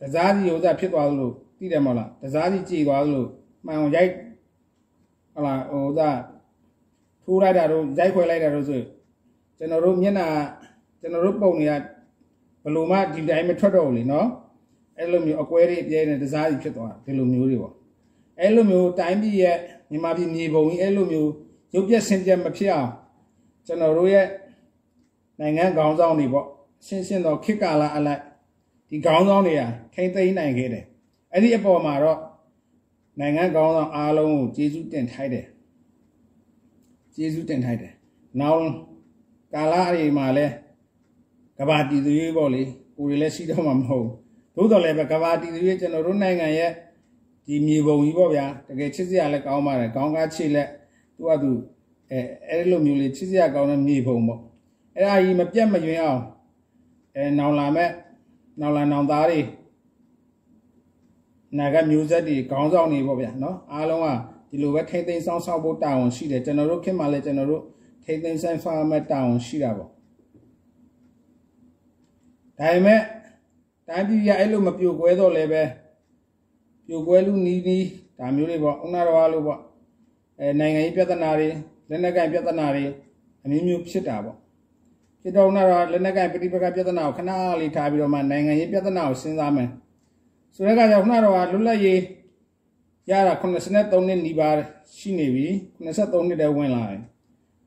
တစားစီဥစ္စာဖြစ်သွားလို့သိတယ်မဟုတ်လားတစားစီကြည်သွားလို့မှန်အောင်ရိုက်ဟလာဟိုဥစ္စာ ထိုးလိုက်တာတော့ရိုက်ခွဲလိုက်တာတော့ဆိုကျွန်တော်တို့မျက်နှာကျွန်တော်တို့ပုံတွေကဘယ်လိုမှဒီတိုင်းမထွက်တော့ဘူးလေနော်အဲ့လိုမျိုးအကွဲတွေအပြဲနဲ့တစားစီဖြစ်သွားဒီလိုမျိုးတွေပေါ့အဲ့လိုမျိုးတိုင်းပြည်ရဲ့မြန်မာပြည်မြေပုံကြီးအဲ့လိုမျိုးရုပ်ပြက်ဆင်းပြက်မဖြစ်အောင်ကျွန်တော်တို့ရဲ့နိုင်ငံခေါင်းဆောင်တွေပေါ့ရှင်းရှင်းတော့ခေတ်ကာလအလိုက်ဒီခေါင်းဆောင်တွေကထိမ့်သိမ်းနိုင်ခဲ့တယ်အဲ့ဒီအပေါ်မှာတော့နိုင်ငံခေါင်းဆောင်အားလုံးကိုကျေးဇူးတင်ထိုက်တယ် ကျေးဇူးတင်ထိုက်တယ်နောက်ကာလအရေးမှာလဲကဘာတည်သူရေးပေါ့လေကိုယ်တွေလည်းရှိတော့မှာမဟုတ်ဘူးသို့တော်လည်းပဲကဘာတည်သူရေးကျွန်တော်တို့နိုင်ငံရဲ့ဒီမြေပုံကြီးပေါ့ဗျာတကယ်ချစ်စရာလည်းကောင်းပါတယ်ကောင်းကားချစ်လက်သူကသူအဲအဲ့လိုမျိုးလေးချစ်စရာကောင်းတဲ့မြေပုံပေါ့အဲ့ဒါကြီးမပြတ်မယွင်းအောင်အဲနောင်လာမဲ့နောင်လာနောင်သားတွေနာကမျိုးဆက်တွေခေါင်းဆောင်တွေပေါ့ဗျာနော်အားလုံးက ဒီလိုပဲထိမ့်သိမ်းဆောင်ဆောက်ဖို့တာဝန်ရှိတယ်ကျွန်တော်တို့ခင်မှလည်းကျွန်တော်တို့ထိမ့်သိမ်းဆိုင်ဖာမဲ့တာဝန်ရှိတာပေါ့ဒါပေမဲ့တိုင်းပြည်ရအဲ့လိုမပြိုကွဲတော့လည်းပဲပြိုကွဲလူနီးနီးဒါမျိုးတွေပေါ့ဥနာတော်လို့ပေါ့အဲနိုင်ငံရေးပြဿနာတွေလက်နက်ကင်ပြဿနာတွေအမျိုးမျိုးဖြစ်တာပေါ့ဖြစ်တော့တော့လက်နက်ကင်ပဋိပက္ခပြဿနာကိုခဏလေးထားပြီးတော့မှနိုင်ငံရေးပြဿနာကိုစဉ်းစားမယ်ဆိုတဲ့အခါကျခုနတော့လွတ်လပ်ရေး ရတာ83နှစ်နီးပါးရှိနေပြီ83နှစ်တည်းဝင်လာတယ်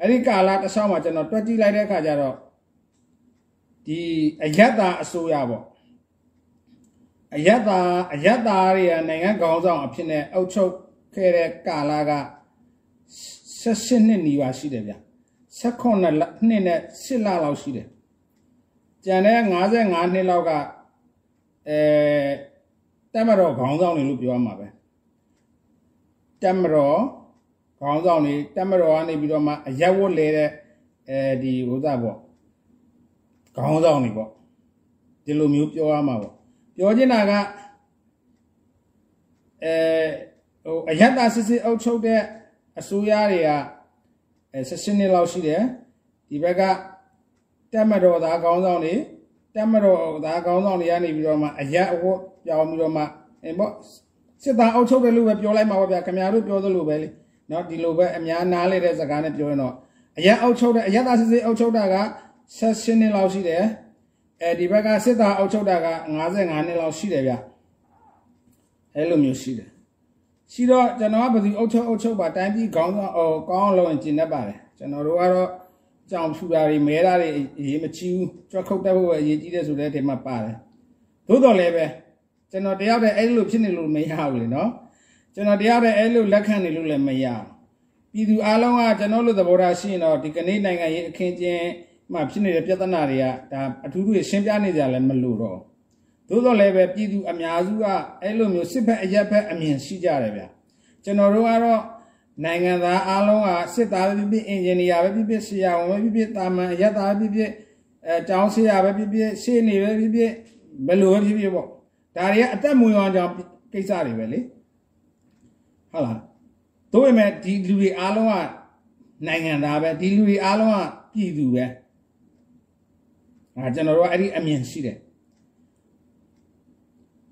အဲ့ဒီကာလတစ်လျှောက်မှာကျွန်တော်တွက်ကြည့်လိုက်တဲ့အခါကျတော့ဒီအယက်တာအစိုးရပေါ့အယက်တာအယက်တာတွေကနိုင်ငံခေါင်းဆောင်အဖြစ်နဲ့အုပ်ချုပ်ခဲ့တဲ့ကာလက16နှစ်နီးပါးရှိတယ်ဗျ16နှစ်နဲ့10လလောက်ရှိတယ်ကျန်တဲ့55နှစ်လောက်ကအဲတက်မတော်ခေါင်းဆောင်တွေလို့ပြောရမှာပဲ တက်မတော်ခေါင်းဆောင်တွေတက်မတော်ကနေပြီးတော့မှအရက်ဝတ်လဲတဲ့အဲဒီဟိုသားပေါ့ခေါင်းဆောင်တွေပေါ့ဒီလိုမျိုးပြောရမှာပေါ့ပြောချင်တာကအဲဟိုအယက်တာစစ်စစ်အုပ်ချုပ်တဲ့အစိုးရတွေကအဲ16နှစ်လောက်ရှိတယ်ဒီဘက်ကတက်မတော်သားခေါင်းဆောင်တွေတက်မတော်သားခေါင်းဆောင်တွေကနေပြီးတော့မှအရက်အဝတ်ပြောင်းပြီးတော့မှအဲပေါ့ စစ်သားအုပ်ချုပ်တယ်လို့ပဲပြောလိုက်မှာပါဗျာခင်ဗျားတို့ပြောသလိုပဲလေနော်ဒီလိုပဲအများနားလေတဲ့စကားနဲ့ပြောရင်တော့အရက်အုပ်ချုပ်တဲ့အရက်သားစစ်စစ်အုပ်ချုပ်တာက16နှစ်လောက်ရှိတယ်အဲဒီဘက်ကစစ်သားအုပ်ချုပ်တာက55နှစ်လောက်ရှိတယ်ဗျအဲလိုမျိုးရှိတယ်ရှိတော့ကျွန်တော်ကဘယ်သူအုပ်ချုပ်အုပ်ချုပ်ပါတိုင်းပြည်ခေါင်းဆောင်အော်ကောင်းအောင်လုပ်ရင်ကျင်တတ်ပါတယ်ကျွန်တော်တို့ကတော့ကြောင်ဖြူတာတွေမဲတာတွေအရေးမချီဘူးကြွက်ခုတ်တတ်ဖို့ပဲအရေးကြီးတယ်ဆိုတဲ့ထဲမှာပါတယ်သို့တော်လည်းပဲ ကျွန်တော်တယောက်တည်းအဲ့လိုဖြစ်နေလို့မရဘူးလေနော်ကျွန်တော်တယောက်တည်းအဲ့လိုလက်ခံနေလို့လည်းမရပြည်သူအလုံးကကျွန်တော်တို့သဘောထားရှိရင်တော့ဒီကနေ့နိုင်ငံရေးအခင်းကျင်းမှဖြစ်နေတဲ့ပြဿနာတွေကဒါအထူးထူးရှင်းပြနေကြလည်းမလို့တော့သို့တော်လည်းပဲပြည်သူအများစုကအဲ့လိုမျိုးစစ်ဘက်အရက်ဘက်အမြင်ရှိကြတယ်ဗျကျွန်တော်တို့ကတော့နိုင်ငံသားအားလုံးကစစ်သားပဲဖြစ်ဖြစ်အင်ဂျင်နီယာပဲဖြစ်ဖြစ်ဆရာဝန်ပဲဖြစ်ဖြစ်တာမန်အရက်သားပဲဖြစ်ဖြစ်အဲကျောင်းဆရာပဲဖြစ်ဖြစ်ရှေ့နေပဲဖြစ်ဖြစ်ဘယ်လိုပဲဖြစ်ဖြစ်ပေါ့ ဒါတွေကအသက်မွေးအောင်ကြောင့်ကိစ္စတွေပဲလေဟုတ်လားတို့ပေမဲ့ဒီလူတွေအားလုံးကနိုင်ငံသားပဲဒီလူတွေအားလုံးကပြည်သူပဲအဲကျွန်တော်တို့ကအဲ့ဒီအမြင်ရှိတယ်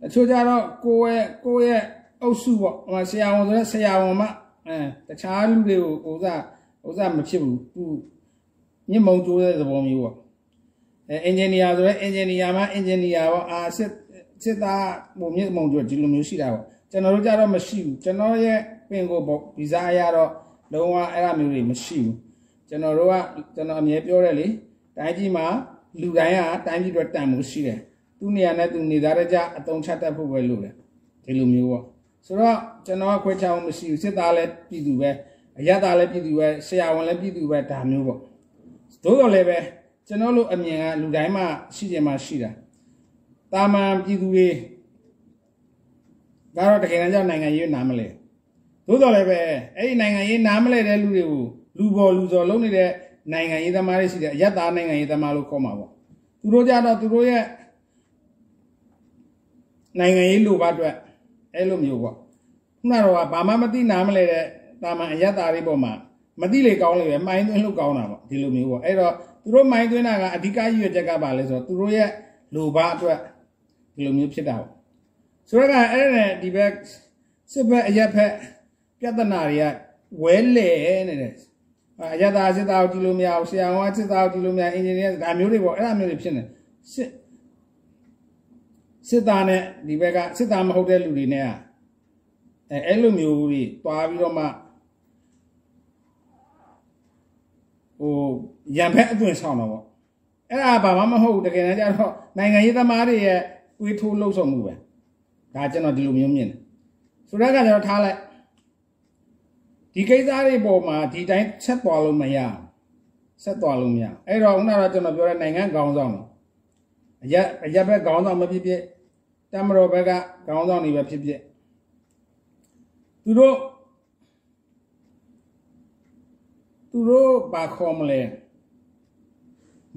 အချို့ကြတော့ကိုယ့်ရဲ့ကိုယ့်ရဲ့အုပ်စုပေါ့ဟိုဆရာဝန်ဆိုတော့ဆရာဝန်မှအဲတခြားလူတွေကိုဥစားဥစားမဖြစ်ဘူးသူညစ်မုံကျိုးတဲ့သဘောမျိုးပေါ့အဲအင်ဂျင်နီယာဆိုတော့အင်ဂျင်နီယာမှအင်ဂျင်နီယာပေါ့အာစစ် စစ်သားပုံမြင့်မုံကျိုးဒီလိုမျိုးရှိတာပေါ့ကျွန်တော်တို့ကြတော့မရှိဘူးကျွန်တော်ရဲ့ပင်ကိုပေါ့ဗီဇာအရတော့လုံးဝအဲ့ဒါမျိုးတွေမရှိဘူးကျွန်တော်တို့ကကျွန်တော်အမြဲပြောတယ်လေတိုင်းကြီးမှာလူတိုင်းကတိုင်းပြည်အတွက်တန်မှုရှိတယ်သူ့နေရာနဲ့သူနေသားကြအတုံးချတတ်ဖို့ပဲလို့တယ်ဒီလိုမျိုးပေါ့ဆိုတော့ကျွန်တော်ခွဲခြားမှုမရှိဘူးစစ်သားလည်းပြည်သူပဲအရသားလည်းပြည်သူပဲဆရာဝန်လည်းပြည်သူပဲဒါမျိုးပေါ့သို့တော်လည်းပဲကျွန်တော်တို့အမြင်ကလူတိုင်းမှာရှိကြမှာရှိတာ တာမန်ပြည်သူတွေဒါတော့တကယ်တမ်းကျနိုင်ငံရေးနားမလဲသို့တော်လည်းပဲအဲ့ဒီနိုင်ငံရေးနားမလဲတဲ့လူတွေကိုလူပေါ်လူစော်လုံးနေတဲ့နိုင်ငံရေးသမားတွေရှိတယ်အယက်သားနိုင်ငံရေးသမားလို့ခေါ်မှာပေါ့သူတို့ကြတော့သူတို့ရဲ့နိုင်ငံရေးလိုပါအတွက်အဲ့လိုမျိုးပေါ့ခုနတော့ဘာမှမသိနားမလဲတဲ့တာမန်အယက်သားတွေပေါ်မှာမသိလေကောင်းလေပဲမိုင်းသွင်းလို့ကောင်းတာပေါ့ဒီလိုမျိုးပေါ့အဲ့တော့သူတို့မိုင်းသွင်းတာကအဓိကရည်ရွယ်ချက်ကပါလဲဆိုတော့သူတို့ရဲ့လိုပါအတွက် ဒီလိုမျိုးဖြစ်တာပေါ့ဆိုတော့ကအဲ့ဒါနဲ့ဒီဘက်စစ်ဘက်အရက်ဖက်ပြဿနာတွေကဝဲလေနေတယ်အရသာစစ်သားကိုကြည့်လို့မရဘူးဆရာဝန်ကစစ်သားကိုကြည့်လို့မရအင်ဂျင်နီယာဒါမျိုးတွေပေါ့အဲ့ဒါမျိုးတွေဖြစ်နေစစ်စစ်သားနဲ့ဒီဘက်ကစစ်သားမဟုတ်တဲ့လူတွေနဲ့ကအဲအဲ့လိုမျိုးတွေတွားပြီးတော့မှဟိုရံဖက်အသွင်ဆောင်တော့ပေါ့အဲ့ဒါဘာမှမဟုတ်ဘူးတကယ်တမ်းကျတော့နိုင်ငံရေးသမားတွေရဲ့ တွေးထိုးလှုပ်ဆောင်မှုပဲဒါကျွန်တော်ဒီလိုမျိုးမြင်တယ်ဆိုတော့ကကျွန်တော်ထားလိုက်ဒီကိစ္စတွေပေါ်မှာဒီတိုင်းဆက်သွားလို့မရဆက်သွားလို့မရအဲ့တော့ခုနကကျွန်တော်ပြောတဲ့နိုင်ငံခေါင်းဆောင်အရက်အရက်ဘက်ခေါင်းဆောင်မဖြစ်ဖြစ်တမတော်ဘက်ကခေါင်းဆောင်တွေပဲဖြစ်ဖြစ်သူတို့သူတို့ဘာခေါ်မလဲ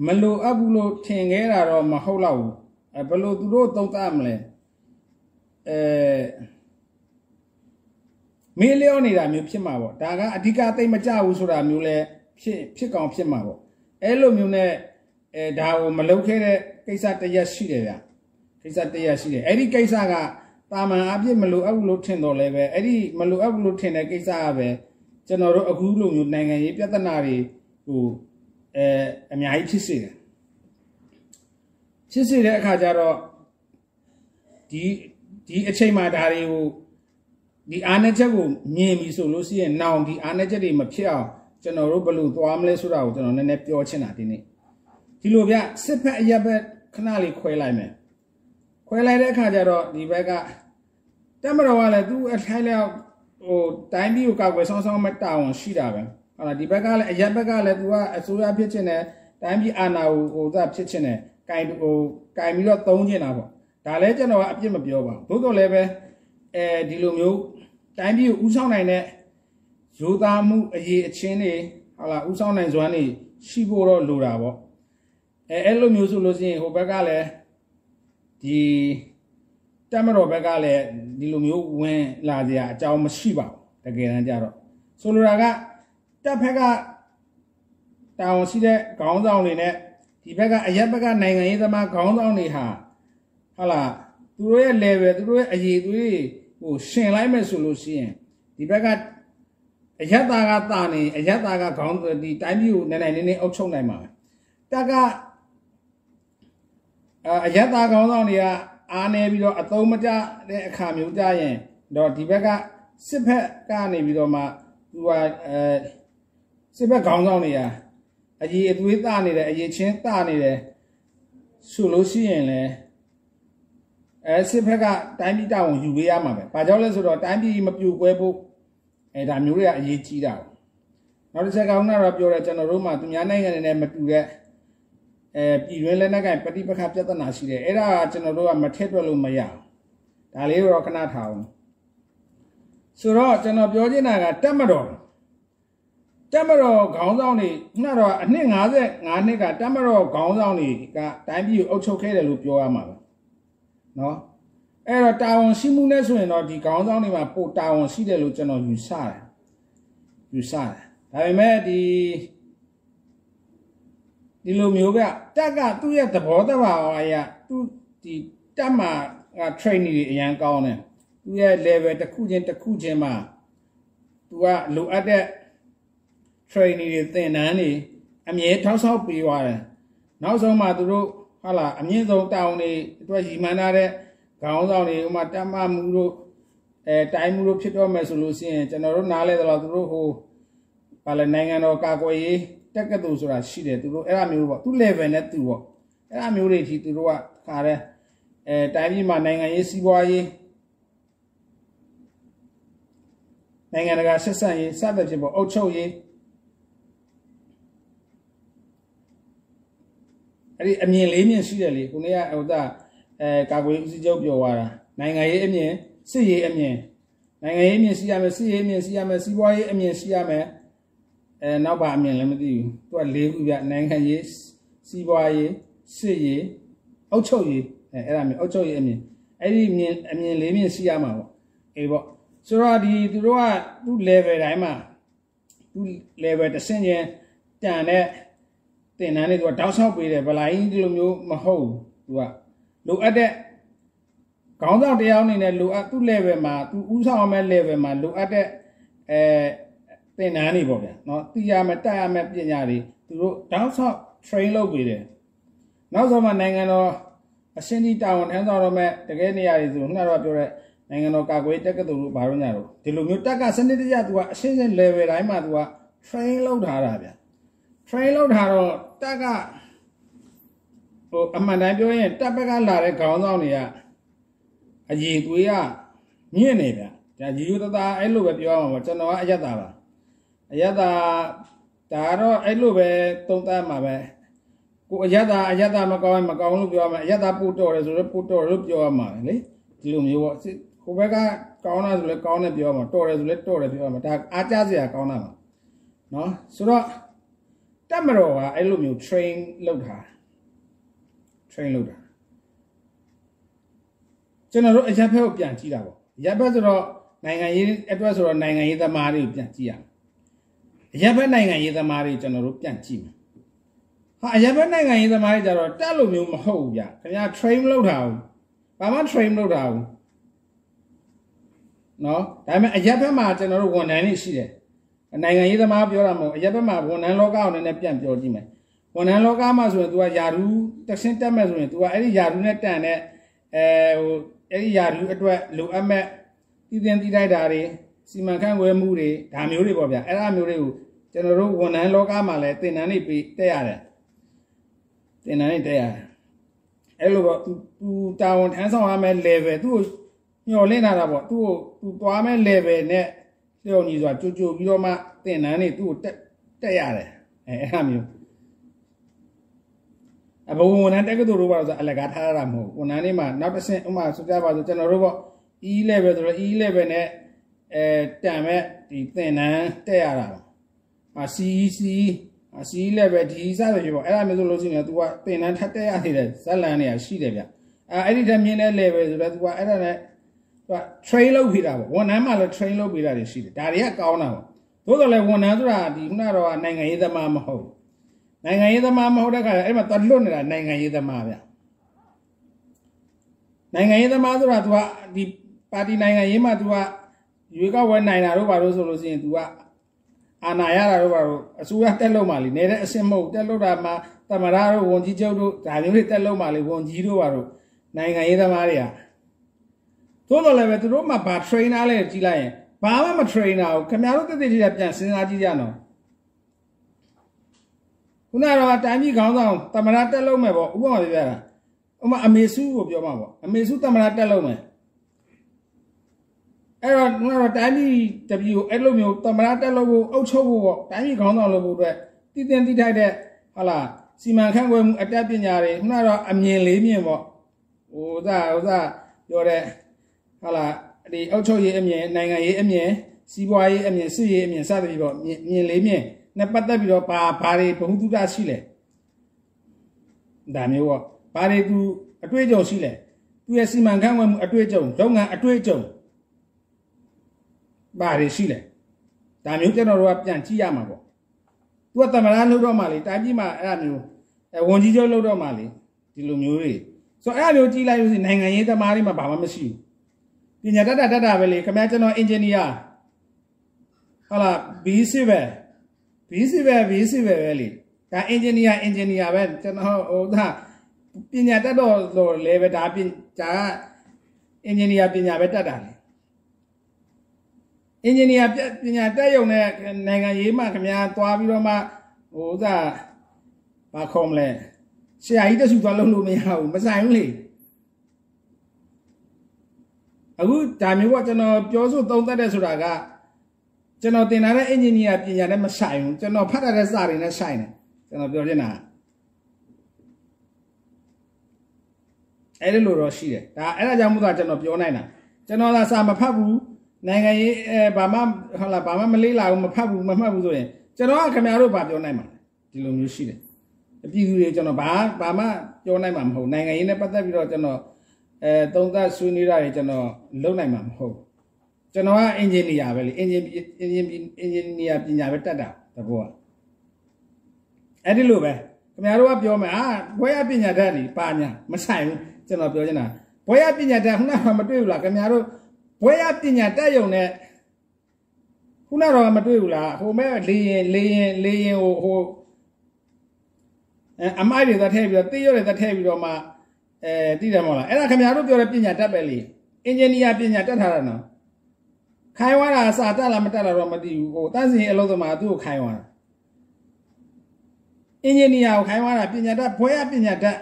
မလိုအပ်ဘူးလို့ထင်ခဲ့တာတော့မဟုတ်တော့ဘူး အဲဘယ်လိုသူတို့သုံးသပ်မလဲအဲမေးလျောနေတာမျိုးဖြစ်မှာပေါ့ဒါကအဓိကသိမကြဘူးဆိုတာမျိုးလဲဖြစ်ဖြစ်ကောင်ဖြစ်မှာပေါ့အဲ့လိုမျိုးနဲ့အဲဒါကိုမလုပ်ခဲ့တဲ့ကိစ္စတရက်ရှိတယ်ဗျကိစ္စတရက်ရှိတယ်အဲ့ဒီကိစ္စကတာမန်အပြစ်မလိုအပ်ဘူးလို့ထင်တော်လဲပဲအဲ့ဒီမလိုအပ်ဘူးလို့ထင်တဲ့ကိစ္စကပဲကျွန်တော်တို့အခုလိုမျိုးနိုင်ငံရေးပြဿနာတွေဟိုအဲအများကြီးဖြစ်စေတယ် ဖြစ်စေတဲ့အခါကျတော့ဒီဒီအချိန်မှာဒါတွေကိုဒီအာဏာချက်ကိုမြင်ပြီဆိုလို့ရှိရင်နောင်ဒီအာဏာချက်တွေမဖြစ်အောင်ကျွန်တော်တို့ဘယ်လိုသွားမလဲဆိုတာကိုကျွန်တော်နည်းနည်းပြောချင်တာဒီနေ့ဒီလိုဗျစစ်ဖက်အရက်ဘက်ခဏလေးခွဲလိုက်မယ်ခွဲလိုက်တဲ့အခါကျတော့ဒီဘက်ကတက်မတော်ကလည်းသူ့အထိုင်လျောက်ဟိုတိုင်းပြည်ကိုကောက်ွယ်ဆောင်းဆောင်းမတာဝန်ရှိတာပဲဟုတ်လားဒီဘက်ကလည်းအရက်ဘက်ကလည်းသူကအစိုးရဖြစ်ချင်တယ်တိုင်းပြည်အာဏာကိုဟိုသာဖြစ်ချင်တယ် ကင်ဟိုကင်ပြီးတော့သုံးချင်တာပေါ့ဒါလည်းကျွန်တော်ကအပြစ်မပြောပါဘူးသို့တော်လည်းပဲအဲဒီလိုမျိုးတိုင်းပြည်ကိုဥဆောင်နိုင်တဲ့ရိုးသားမှုအရေးအချင်းတွေဟာလာဥဆောင်နိုင်စွမ်းတွေရှိဖို့တော့လိုတာပေါ့အဲအဲ့လိုမျိုးဆိုလို့ရှိရင်ဟိုဘက်ကလည်းဒီတမတော်ဘက်ကလည်းဒီလိုမျိုးဝင်လာကြအကြောင်းမရှိပါဘူးတကယ်တမ်းကျတော့ဆိုလိုတာကတပ်ဖက်ကတာဝန်ရှိတဲ့ခေါင်းဆောင်တွေနဲ့ ဒီဘက်ကအရက်ဘက်ကနိုင်ငံရေးသမားခေါင်းဆောင်တွေဟာဟာလာသူတို့ရဲ့ level သူတို့ရဲ့အရေးသွေးဟိုရှင်လိုက်မယ်ဆိုလို့ရှိရင်ဒီဘက်ကအယက်သားကတာနေအယက်သားကခေါင်းဒီတိုင်းပြည်ကိုနည်းနည်းနည်းနည်းအုပ်ချုပ်နိုင်မှာတက်ကအယက်သားခေါင်းဆောင်တွေကအားနေပြီးတော့အသုံးမကျတဲ့အခါမျိုးကြရင်တော့ဒီဘက်ကစစ်ဖက်ကနေပြီးတော့မှသူကအဲစစ်ဘက်ခေါင်းဆောင်တွေက အကြီးအသွေးတာနေတယ်အရေးချင်းတာနေတယ်ဆိုလို့ရှိရင်လည်းအဲစစ်ဘက်ကတိုင်းပြည်တာဝန်ယူပေးရမှာပဲ။ဘာကြောင့်လဲဆိုတော့တိုင်းပြည်မပြိုကွဲဖို့အဲဒါမျိုးတွေကအရေးကြီးတာ။နောက်တစ်ချက်ကောင်းတာတော့ပြောတယ်ကျွန်တော်တို့မှာသူများနိုင်ငံတွေနဲ့မတူတဲ့အဲပြည်တွင်းလက်နက်ကင်ပဋိပက္ခပြဿနာရှိတယ်။အဲ့ဒါကကျွန်တော်တို့ကမထက်တွက်လို့မရဘူး။ဒါလေးတော့ခဏထားအောင်။ဆိုတော့ကျွန်တော်ပြောချင်တာကတက်မတော် တက်မတော်ခေါင်းဆောင်တွေခုနတော့အနှစ်55နှစ်ကတက်မတော်ခေါင်းဆောင်တွေကတိုင်းပြည်ကိုအုပ်ချုပ်ခဲ့တယ်လို့ပြောရမှာပဲနော်အဲ့တော့တာဝန်ရှိမှုနဲ့ဆိုရင်တော့ဒီခေါင်းဆောင်တွေမှာပိုတာဝန်ရှိတယ်လို့ကျွန်တော်ယူဆတယ်ယူဆတယ်ဒါပေမဲ့ဒီဒီလိုမျိုးကတက်ကသူ့ရဲ့သဘောတဘာဝအရာသူဒီတက်မှာက training တွေအရန်ကောင်းတယ်သူရဲ့ level တစ်ခုချင်းတစ်ခုချင်းမှာသူကလိုအပ်တဲ့ training တွေသင်တန်းတွေအမြဲထောက်ဆောက်ပေးသွားတယ်နောက်ဆုံးမှသူတို့ဟာလာအမြင့်ဆုံးတောင်းတွေအတွက်ရည်မှန်းထားတဲ့ခေါင်းဆောင်တွေဥမာတမမှုတို့အဲတိုင်းမှုတို့ဖြစ်တော့မယ်ဆိုလို့ရှိရင်ကျွန်တော်တို့နားလဲတော့သူတို့ဟိုဘာလဲနိုင်ငံတော်ကာကွယ်ရေးတက်ကတူဆိုတာရှိတယ်သူတို့အဲ့အမျိုးပေါ့သူ level နဲ့သူပေါ့အဲ့အမျိုးတွေကြီးသူတို့ကခါတဲ့အဲတိုင်းပြည်မှာနိုင်ငံရေးစီးပွားရေးနိုင်ငံတကာဆက်ဆံရေးစသဖြင့်ပေါ့အုပ်ချုပ်ရေး အဲ့ဒီအမြင်လေးမြင်ရှိတယ်လေခုနေ့ကဟိုတာအဲကာကွယ်ဦးစီးချုပ်ပြောသွားတာနိုင်ငံရေးအမြင်စစ်ရေးအမြင်နိုင်ငံရေးအမြင်ရှိရမယ်စစ်ရေးအမြင်ရှိရမယ်စီးပွားရေးအမြင်ရှိရမယ်အဲနောက်ပါအမြင်လည်းမသိဘူးသူက၄ခုပြနိုင်ငံရေးစီးပွားရေးစစ်ရေးအုပ်ချုပ်ရေးအဲအဲ့ဒါမျိုးအုပ်ချုပ်ရေးအမြင်အဲ့ဒီမြင်အမြင်လေးမြင်ရှိရမှာပေါ့အေးပေါ့ဆိုတော့ဒီသူတို့ကသူ့ level တိုင်းမှာသူ့ level တစ်ဆင့်ချင်းတန်တဲ့ တင်တန်းလေးသူကတောက်လျှောက်ပေးတယ်ဗလိုင်းဒီလိုမျိုးမဟုတ်ဘူးသူကလိုအပ်တဲ့ခေါင်းဆောင်တရားအနေနဲ့လိုအပ်သူ့ level မှာသူဥဆောင်ရမယ့် level မှာလိုအပ်တဲ့အဲတင်တန်းတွေပေါ့ဗျာเนาะသိရမယ်တက်ရမယ်ပညာတွေသူတို့တောက်လျှောက် train လုပ်ပေးတယ်နောက်ဆုံးမှနိုင်ငံတော်အရှင်းဒီတာဝန်ထမ်းဆောင်ရမယ့်တကယ်နေရာတွေဆိုခုနကတော့ပြောတဲ့နိုင်ငံတော်ကာကွယ်တက်ကတူလို့ဘာလို့ညာတော့ဒီလိုမျိုးတက်ကစနစ်တကျသူကအရှင်းရှင်း level တိုင်းမှာသူက train လုပ်ထားတာဗျာ train လုပ်ထားတော့ တက်ကဟိုအမှန်တမ်းပြောရင်တက်ဘက်ကလာတဲ့ခေါင်းဆောင်တွေကအကြီးသွေးကမြင့်နေဗျာဒါရီယူတသားအဲ့လိုပဲပြောအောင်ပေါ့ကျွန်တော်ကအယက်တာပါအယက်တာဒါကတော့အဲ့လိုပဲသုံးသပ်မှာပဲကိုအယက်တာအယက်တာမကောင်းမကောင်းလို့ပြောရမှာအယက်တာပို့တော်တယ်ဆိုတော့ပို့တော်လို့ပြောရမှာလေဒီလိုမျိုးပေါ့ကိုဘက်ကကောင်းတာဆိုလဲကောင်းတယ်ပြောရမှာတော်တယ်ဆိုလဲတော်တယ်ပြောရမှာဒါအားကြစရာကောင်းတာပါနော်ဆိုတော့ တက်မတော်ကအဲ့လိုမျိုး train လုပ်တာ train လုပ်တာကျွန်တော်တို့အရက်ဖက်ကိုပြန်ကြည့်တာပေါ့အရက်ဖက်ဆိုတော့နိုင်ငံရေးအတွက်ဆိုတော့နိုင်ငံရေးသမားတွေကိုပြန်ကြည့်ရမယ်အရက်ဖက်နိုင်ငံရေးသမားတွေကျွန်တော်တို့ပြန်ကြည့်မယ်ဟာအရက်ဖက်နိုင်ငံရေးသမားတွေကြတော့တက်လို့မျိုးမဟုတ်ဘူးဗျခင်ဗျာ train လုပ်တာဘူးဘာမှ train လုပ်တာဘူးနော်ဒါပေမဲ့အရက်ဖက်မှာကျွန်တော်တို့ဝန်ထမ်းတွေရှိတယ် နိုင်ငံရေးသမားပြောတာမဟုတ်အရက်ဘက်မှာဝန်ထမ်းလောကကိုလည်းပြန်ပြောကြည့်မယ်ဝန်ထမ်းလောကမှာဆိုရင် तू ကယာရူးတက်ဆင်းတက်မဲ့ဆိုရင် तू ကအဲ့ဒီယာရူးနဲ့တန်တဲ့အဲဟိုအဲ့ဒီယာရူးအတွက်လိုအပ်မဲ့တည်တင်တည်တိုက်တာတွေစီမံခန့်ခွဲမှုတွေဒါမျိုးတွေပေါ့ဗျာအဲ့ဒါမျိုးတွေကိုကျွန်တော်တို့ဝန်ထမ်းလောကမှာလည်းသင်တန်းတွေပေးတက်ရတယ်သင်တန်းတွေတက်ရတယ်အဲ့လိုပေါ့ तू तू တာဝန်ထမ်းဆောင်ရမယ့် level သူ့ကိုညှော်လင့်လာတာပေါ့သူ့ကို तू သွားမဲ့ level နဲ့ လျော်ညီစွာကြိုကြိုပြီးတော့မှသင်တန်းတွေသူ့ကိုတက်တက်ရတယ်အဲအဲ့ဒါမျိုးအဘဝန်ထမ်းတက္ကသိုလ်တို့ပါဆိုအလကားထားရတာမဟုတ်ဝန်ထမ်းတွေမှာနောက်တစ်ဆင့်ဥမာဆိုကြပါဆိုကျွန်တော်တို့ပေါ့ E level ဆိုတော့ E level နဲ့အဲတန်မဲ့ဒီသင်တန်းတက်ရတာအာ CEC C level D စသဖြင့်ပေါ့အဲ့ဒါမျိုးဆိုလို့ရှိရင် तू ကသင်တန်းထပ်တက်ရနေတဲ့ဇက်လန်တွေကရှိတယ်ဗျအဲအဲ့ဒီတည်းမြင်တဲ့ level ဆိုတော့ तू ကအဲ့ဒါနဲ့ သူက train လုပ်ပြီးတာပေါ့ဝန်ထမ်းမှလည်း train လုပ်ပြီးတာတွေရှိတယ်ဒါတွေကကောင်းတာပေါ့သို့တော်လည်းဝန်ထမ်းဆိုတာဒီခုနတော့နိုင်ငံရေးသမားမဟုတ်နိုင်ငံရေးသမားမဟုတ်တဲ့ခါကျအဲ့မှာသွားလွတ်နေတာနိုင်ငံရေးသမားဗျနိုင်ငံရေးသမားဆိုတာ तू ကဒီပါတီနိုင်ငံရေးမှာ तू ကရွေးကောက်ပွဲနိုင်တာတို့ဘာလို့ဆိုလို့ရှိရင် तू ကအာဏာရတာတို့ဘာလို့အစိုးရတက်လို့မှလေနေတဲ့အဆင့်မဟုတ်တက်လို့တာမှတမရတို့ဝန်ကြီးချုပ်တို့ဒါမျိုးတွေတက်လို့မှလေဝန်ကြီးတို့ဘာလို့နိုင်ငံရေးသမားတွေက သို့တော်လည်းပဲသူတို့မှဘာ trainer လဲကြီးလိုက်ရင်ဘာမှမ trainer ဘူးခင်ဗျားတို့တည်တည်ကြပြန်စဉ်းစားကြည့်ကြနော်ခုနကတော့တိုင်းပြည်ခေါင်းဆောင်တမရတက်လုံးမယ်ပေါ့ဥပမာပြပြတာဥပမာအမေစုကိုပြောမှာပေါ့အမေစုတမရတက်လုံးမယ်အဲ့တော့ခုနကတော့တိုင်းပြည်တပီကိုအဲ့လိုမျိုးတမရတက်လုံးကိုအုပ်ချုပ်ဖို့ပေါ့တိုင်းပြည်ခေါင်းဆောင်လုပ်ဖို့အတွက်တည်တင်တည်ထိုက်တဲ့ဟာလာစီမံခန့်ခွဲမှုအတတ်ပညာတွေခုနကတော့အမြင်လေးမြင်ပေါ့ဟိုသာဟိုသာပြောတဲ့ ဟာလာဒီအုပ်ချုပ်ရေးအမြင်နိုင်ငံရေးအမြင်စီးပွားရေးအမြင်စစ်ရေးအမြင်စသဖြင့်ပေါ့မြင်လေးမြင်နဲ့ပတ်သက်ပြီးတော့ဘာဘာတွေဘ ഹു တုတရှိလဲဒါမျိုးပေါ့ဘာတွေသူအတွေ့အကြုံရှိလဲသူရဲ့စီမံခန့်ခွဲမှုအတွေ့အကြုံလုပ်ငန်းအတွေ့အကြုံဘာတွေရှိလဲဒါမျိုးကျွန်တော်တို့ကပြန်ကြည့်ရမှာပေါ့သူကတမရလှုပ်တော့မှလေတိုင်းပြည်မှာအဲ့ဒါမျိုးအဲဝန်ကြီးချုပ်လှုပ်တော့မှလေဒီလိုမျိုးတွေဆိုတော့အဲ့ဒါမျိုးကြည့်လိုက်လို့ရှိရင်နိုင်ငံရေးသမားတွေမှာဘာမှမရှိဘူး ပညာတတ်တာတတ်တာပဲလေခင်ဗျာကျွန်တော်အင်ဂျင်နီယာဟုတ်လား B civil B civil B civil ပဲလေဒါအင်ဂျင်နီယာအင်ဂျင်နီယာပဲကျွန်တော်ဟိုဒါပညာတတ်တော့လို့လေပဲဒါပညာအင်ဂျင်နီယာပညာပဲတတ်တာလေအင်ဂျင်နီယာပညာတက်ရုံနဲ့နိုင်ငံရေးမှခင်ဗျာသွားပြီးတော့မှဟိုသာဘာခေါ်မလဲဆရာကြီးတဆူသွားလုံးလို့မရဘူးမဆိုင်ဘူးလေ အခုဒါမျိုးကကျွန်တော်ပြောဆိုသုံးသပ်တဲ့ဆိုတာကကျွန်တော်သင်ထားတဲ့အင်ဂျင်နီယာပညာနဲ့မဆိုင်ဘူးကျွန်တော်ဖတ်ထားတဲ့စာတွေနဲ့ဆိုင်တယ်ကျွန်တော်ပြောချင်တာအဲ့ဒီလိုတော့ရှိတယ်ဒါအဲ့ဒါကြောင့်မို့သာကျွန်တော်ပြောနိုင်တာကျွန်တော်သာစာမဖတ်ဘူးနိုင်ငံရေးအဲဘာမှဟုတ်လားဘာမှမလေးလာဘူးမဖတ်ဘူးမမှတ်ဘူးဆိုရင်ကျွန်တော်ကခင်ဗျားတို့ဘာပြောနိုင်မှာဒီလိုမျိုးရှိတယ်အပြည်သူတွေကျွန်တော်ဘာဘာမှပြောနိုင်မှာမဟုတ်နိုင်ငံရေးနဲ့ပတ်သက်ပြီးတော့ကျွန်တော် အဲအဲသုံးသပ်ဆွေးနွေးတာတွေကျွန်တော်လုပ်နိုင်မှာမဟုတ်ကျွန်တော်ကအင်ဂျင်နီယာပဲလေအင်ဂျင်အင်ဂျင်အင်ဂျင်နီယာပညာပဲတတ်တာတဘောကအဲ့ဒီလိုပဲခင်ဗျားတို့ကပြောမယ်အာဘွဲရပညာတတ်နေပါညာမဆိုင်ဘူးကျွန်တော်ပြောချင်တာဘွဲရပညာတတ်ခုနကမတွေ့ဘူးလားခင်ဗျားတို့ဘွဲရပညာတတ်ယုံနဲ့ခုနတော့မတွေ့ဘူးလားဟိုမဲ့လေရင်လေရင်လေရင်ဟိုဟိုအဲအမိုက်တွေသက်ထည့်ပြီးတော့တိရွက်တွေသက်ထည့်ပြီးတော့မှ အဲတိတယ်မဟုတ်လားအဲ့ဒါခင်ဗျားတို့ပြောတဲ့ပညာတတ်ပဲလေအင်ဂျင်နီယာပညာတတ်ထားတာနော်ခိုင်းသွားတာစာတက်လားမတက်လားတော့မသိဘူးဟိုတန်းစင်အလုပ်သမားသူ့ကိုခိုင်းသွားတာအင်ဂျင်နီယာကိုခိုင်းသွားတာပညာတတ်ဘွဲရပညာတတ်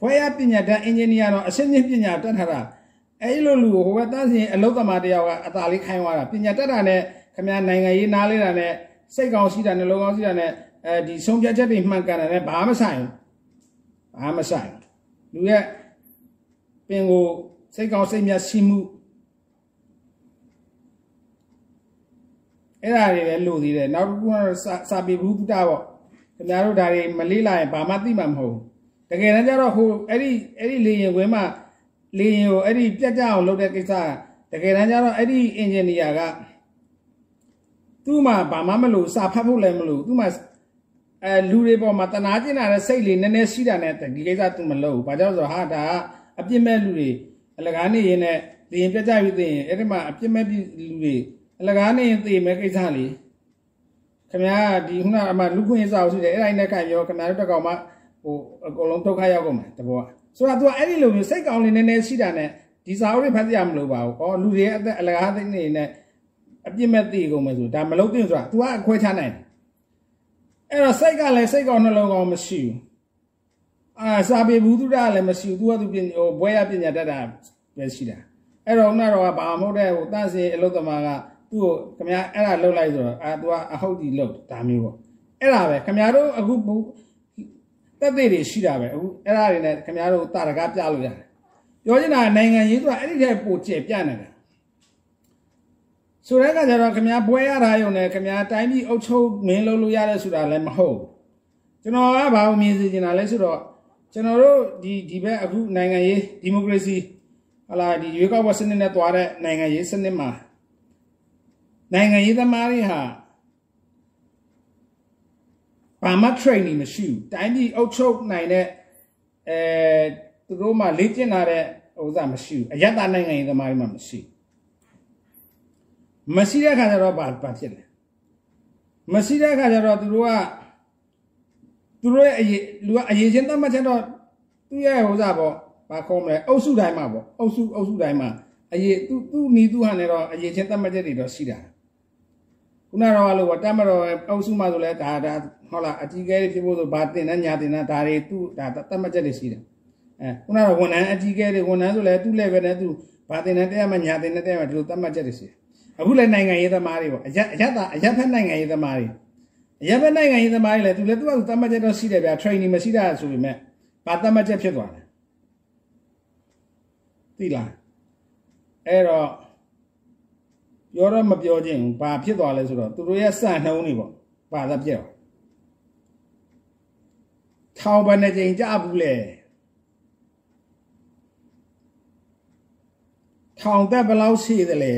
ဘွဲရပညာတတ်အင်ဂျင်နီယာတော့အရှင်းရှင်းပညာတတ်ထားတာအဲ့လိုလူကိုဟိုဘက်တန်းစင်အလုပ်သမားတယောက်ကအသာလေးခိုင်းသွားတာပညာတတ်တာနဲ့ခင်ဗျားနိုင်ငံရေးနားလေးတာနဲ့စိတ်ကောင်းရှိတာနဲ့လုံကောင်းရှိတာနဲ့အဲဒီဆုံးဖြတ်ချက်တွေမှန်ကန်တယ်နဲ့ဘာမှဆိုင်ဘာမှဆိုင် လူရဲ့ပင်ကိုစိတ်ကောင်းစိတ်မြတ်ရှိမှုအဲ့ဒါတွေလည်းလိုသေးတယ်နောက်တစ်ခုကတော့စာပေဘုဒ္ဓပေါ့ခင်ဗျားတို့ဒါတွေမလေးလာရင်ဘာမှသိမှာမဟုတ်ဘူးတကယ်တမ်းကျတော့ဟိုအဲ့ဒီအဲ့ဒီလေရင်ခွင်းမှာလေရင်ကိုအဲ့ဒီပြတ်ကြအောင်လုပ်တဲ့ကိစ္စတကယ်တမ်းကျတော့အဲ့ဒီအင်ဂျင်နီယာကသူ့မှာဘာမှမလို့စာဖတ်ဖို့လည်းမလို့သူ့မှာ အဲလူတွေပေါ်မှာတနာကျင်လာတဲ့စိတ်လေးနည်းနည်းရှိတာနဲ့ဒီကိစ္စသူမလုပ်ဘူး။ဘာကြောင့်ဆိုတော့ဟာဒါအပြစ်မဲ့လူတွေအလကားနေရင်နဲ့သိရင်ပြတ်ကြပြီသိရင်အဲ့ဒီမှာအပြစ်မဲ့လူတွေအလကားနေရင်သိမဲ့ကိစ္စလေးခင်ဗျားဒီခုနအမလူခွင့်စာအုပ်ရှိတယ်အဲ့ဒါနဲ့ကပြောခင်ဗျားတို့တက်ကောင်မှဟိုအကုန်လုံးဒုက္ခရောက်ကုန်မှာတဘောကဆိုတော့ तू အဲ့ဒီလိုမျိုးစိတ်ကောင်းလေးနည်းနည်းရှိတာနဲ့ဒီစာအုပ်တွေဖတ်ရမလို့ပါဘူး။ဩလူတွေအသက်အလကားသိနေနဲ့အပြစ်မဲ့သိကုန်မယ်ဆိုဒါမလုပ်သင့်ဆိုတာ तू ကအခွဲချနိုင်တယ် အဲ့တော့စိတ်ကလည်းစိတ်ကောင်းနှလုံးကောင်းမရှိဘူးအာစာပေဘူးသူရလည်းမရှိဘူး तू ကသူပြင်ဟိုဘွဲရပညာတတ်တာပဲရှိတာအဲ့တော့ဦးနာတော်ကဘာမဟုတ်တဲ့ဟိုတန့်စင်အလုသမားကသူ့ကိုခမရအဲ့ဒါလှုပ်လိုက်ဆိုတော့အာ तू ကအဟုတ်ဒီလှုပ်ဒါမျိုးပေါ့အဲ့ဒါပဲခမရတို့အခုတက်သေးတွေရှိတာပဲအခုအဲ့ဒါတွေနဲ့ခမရတို့တာရကားပြလို့ရတယ်ပြောချင်တာနိုင်ငံရေးဆိုတာအဲ့ဒီထဲပိုကျယ်ပြန့်နေတယ် ဆိုတဲ့အခါကျတော့ခမ ्या ပွဲရတာယုံနဲ့ခမ ्या တိုင်းပြည်အုပ်ချုပ်မင်းလုပ်လို့ရတယ်ဆိုတာလည်းမဟုတ်ကျွန်တော်ကဘာလို့မြင်စီချင်တာလဲဆိုတော့ကျွန်တော်တို့ဒီဒီဘက်အခုနိုင်ငံရေးဒီမိုကရေစီဟလာဒီရွေးကောက်ပွဲစနစ်နဲ့တွားတဲ့နိုင်ငံရေးစနစ်မှာနိုင်ငံရေးသမားတွေဟာဘာမှ training မရှိဘူးတိုင်းပြည်အုပ်ချုပ်နိုင်တဲ့အဲသူတို့မှလေ့ကျင့်လာတဲ့ဥစ္စာမရှိဘူးအယက်သားနိုင်ငံရေးသမားတွေမှမရှိဘူး မရှိတဲ့ခါကျတော့ဘာဘာဖြစ်လဲမရှိတဲ့ခါကျတော့သူတို့ကသူတို့ရဲ့အရေးလူကအရေးချင်းသတ်မှတ်ချက်တော့သူ့ရဲ့ဟိုစားပေါ့ဘာခေါ်မလဲအုပ်စုတိုင်းမှာပေါ့အုပ်စုအုပ်စုတိုင်းမှာအရေးသူသူ့နီးသူ့ဟန်နဲ့တော့အရေးချင်းသတ်မှတ်ချက်တွေတော့ရှိတာခုနကတော့လို့တတ်မတော်အုပ်စုမှာဆိုလဲဒါဒါဟုတ်လားအကြီးကဲဖြစ်ဖို့ဆိုဘာတင်နဲ့ညာတင်နဲ့ဒါတွေသူ့ဒါသတ်မှတ်ချက်တွေရှိတယ်အဲခုနကတော့ဝန်ထမ်းအကြီးကဲတွေဝန်ထမ်းဆိုလဲသူ့ level နဲ့သူဘာတင်နဲ့တက်မှညာတင်နဲ့တက်မှဒီလိုသတ်မှတ်ချက်တွေရှိတယ် အခုလည်းနိုင်ငံရေးသမားတွေပေါ့အရက်အရက်သားအရက်ဖက်နိုင်ငံရေးသမားတွေအရက်ဖက်နိုင်ငံရေးသမားတွေလည်းသူလည်းသူကသတ်မှတ်ချက်တော့ရှိတယ်ဗျာ training မရှိတာဆိုပေမဲ့ဘာသတ်မှတ်ချက်ဖြစ်သွားလဲသိလားအဲ့တော့ပြောတော့မပြောခြင်းဘူးဘာဖြစ်သွားလဲဆိုတော့သူတို့ရဲ့စံနှုံးတွေပေါ့ဘာသာပြက်ထောင်ပန်းကြိမ်ကြဘူးလေထောင်သက်ဘယ်လောက်ရှိသလဲ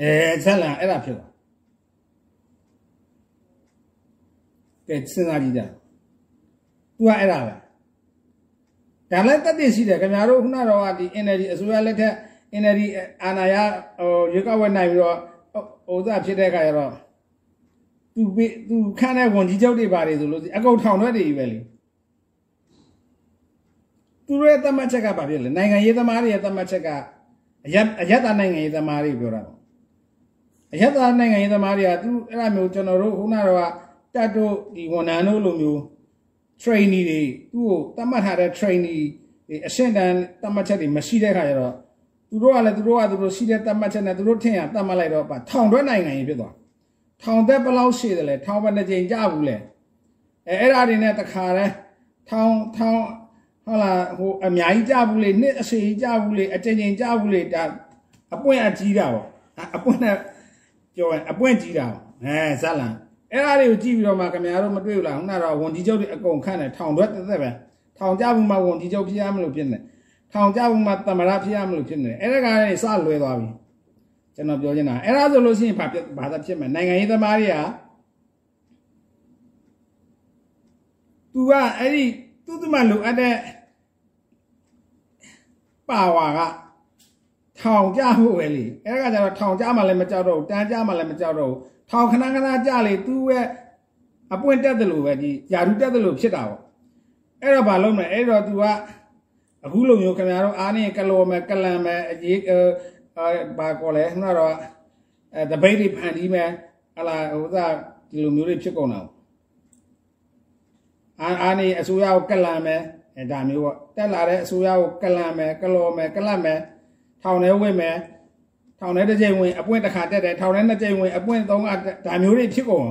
အဲဆက်လာအဲ့ဒါဖြစ်သွားကဲစဉ်းစားကြည့်ကြသူကအဲ့ဒါပဲဒါလည်းတက်တည်ရှိတယ်ခင်ဗျားတို့ခုနတော့ကဒီ energy အစိုးရလက်ထက် energy အာဏာရဟိုရွေးကောက်ပွဲနိုင်ပြီးတော့ဟိုသားဖြစ်တဲ့အခါကျတော့သူသူခန့်တဲ့ဝန်ကြီးချုပ်တွေပါတယ်ဆိုလို့အကုန်ထောင်ထွက်တွေကြီးပဲလေသူတို့ရဲ့သတ်မှတ်ချက်ကဘာဖြစ်လဲနိုင်ငံရေးသမားတွေရဲ့သတ်မှတ်ချက်ကအရက်အရက်သားနိုင်ငံရေးသမားတွေပြောတာ အရက်သားနိုင်ငံရေးသမားတွေကသူအဲ့လိုမျိုးကျွန်တော်တို့ခုနကတော့တက်တို့ဒီဝန်ထမ်းတို့လိုမျိုး trainee တွေသူ့ကိုတတ်မှတ်ထားတဲ့ trainee တွေအရှင်းတန်းတတ်မှတ်ချက်တွေမရှိတဲ့ခါကျတော့သူတို့ကလည်းသူတို့ကသူတို့ရှိတဲ့တတ်မှတ်ချက်နဲ့သူတို့ထင်ရတတ်မှတ်လိုက်တော့ပါထောင်တွဲနိုင်ငံရေးဖြစ်သွားထောင်သက်ဘယ်လောက်ရှိတယ်လဲထောင်ဘယ်နှကြိမ်ကြဘူးလဲအဲအဲ့ဒါတွေနဲ့တခါလဲထောင်ထောင်ဟုတ်လားဟိုအများကြီးကြဘူးလေနှစ်အစီကြဘူးလေအကြိမ်ကြိမ်ကြဘူးလေဒါအပွင့်အကြီးတာပေါ့အပွင့်နဲ့ ပြောရင်အပွင့်ကြီးတာအဲဇက်လန်အဲ့ဒါတွေကိုကြည့်ပြီးတော့မှခင်ဗျားတို့မတွေ့ဘူးလားခုနကတော့ဝန်ကြီးချုပ်တွေအကုန်ခန့်တယ်ထောင်တွက်တက်တက်ပဲထောင်ကြဘူးမှဝန်ကြီးချုပ်ဖြစ်ရမလို့ဖြစ်နေထောင်ကြဘူးမှသမရဖြစ်ရမလို့ဖြစ်နေအဲ့ဒါကလည်းစလွဲသွားပြီကျွန်တော်ပြောချင်တာအဲ့ဒါဆိုလို့ရှိရင်ဘာဘာသာဖြစ်မှာနိုင်ငံရေးသမားတွေက तू ကအဲ့ဒီသူ့သူမှလိုအပ်တဲ့ပါဝါက ထောင်ကြဖို့ပဲလေအဲ့ဒါကကျတော့ထောင်ကြမှလည်းမကြောက်တော့ဘူးတန်းကြမှလည်းမကြောက်တော့ဘူးထောင်ခဏခဏကြလေ तू ရဲ့အပွင့်တက်တယ်လို့ပဲဒီယာရုတက်တယ်လို့ဖြစ်တာပေါ့အဲ့တော့ဘာလုပ်မလဲအဲ့တော့ तू ကအခုလိုမျိုးခင်ဗျားတို့အားနေကလောမယ်ကလန်မယ်အကြီးအဲဘာကောလဲခုနတော့အဲတပိတ်တွေဖန်တီးမယ်ဟလာဟိုသာဒီလိုမျိုးတွေဖြစ်ကုန်တာအာအားနေအစိုးရကိုကလန်မယ်အဲဒါမျိုးပေါ့တက်လာတဲ့အစိုးရကိုကလန်မယ်ကလောမယ်ကလတ်မယ် ထောင်ထဲဝင်မယ်ထောင်ထဲတစ်ကြိမ်ဝင်အပွင့်တစ်ခါတက်တယ်ထောင်ထဲနှစ်ကြိမ်ဝင်အပွင့်သုံးခါဒါမျိုးတွေဖြစ်ကုန်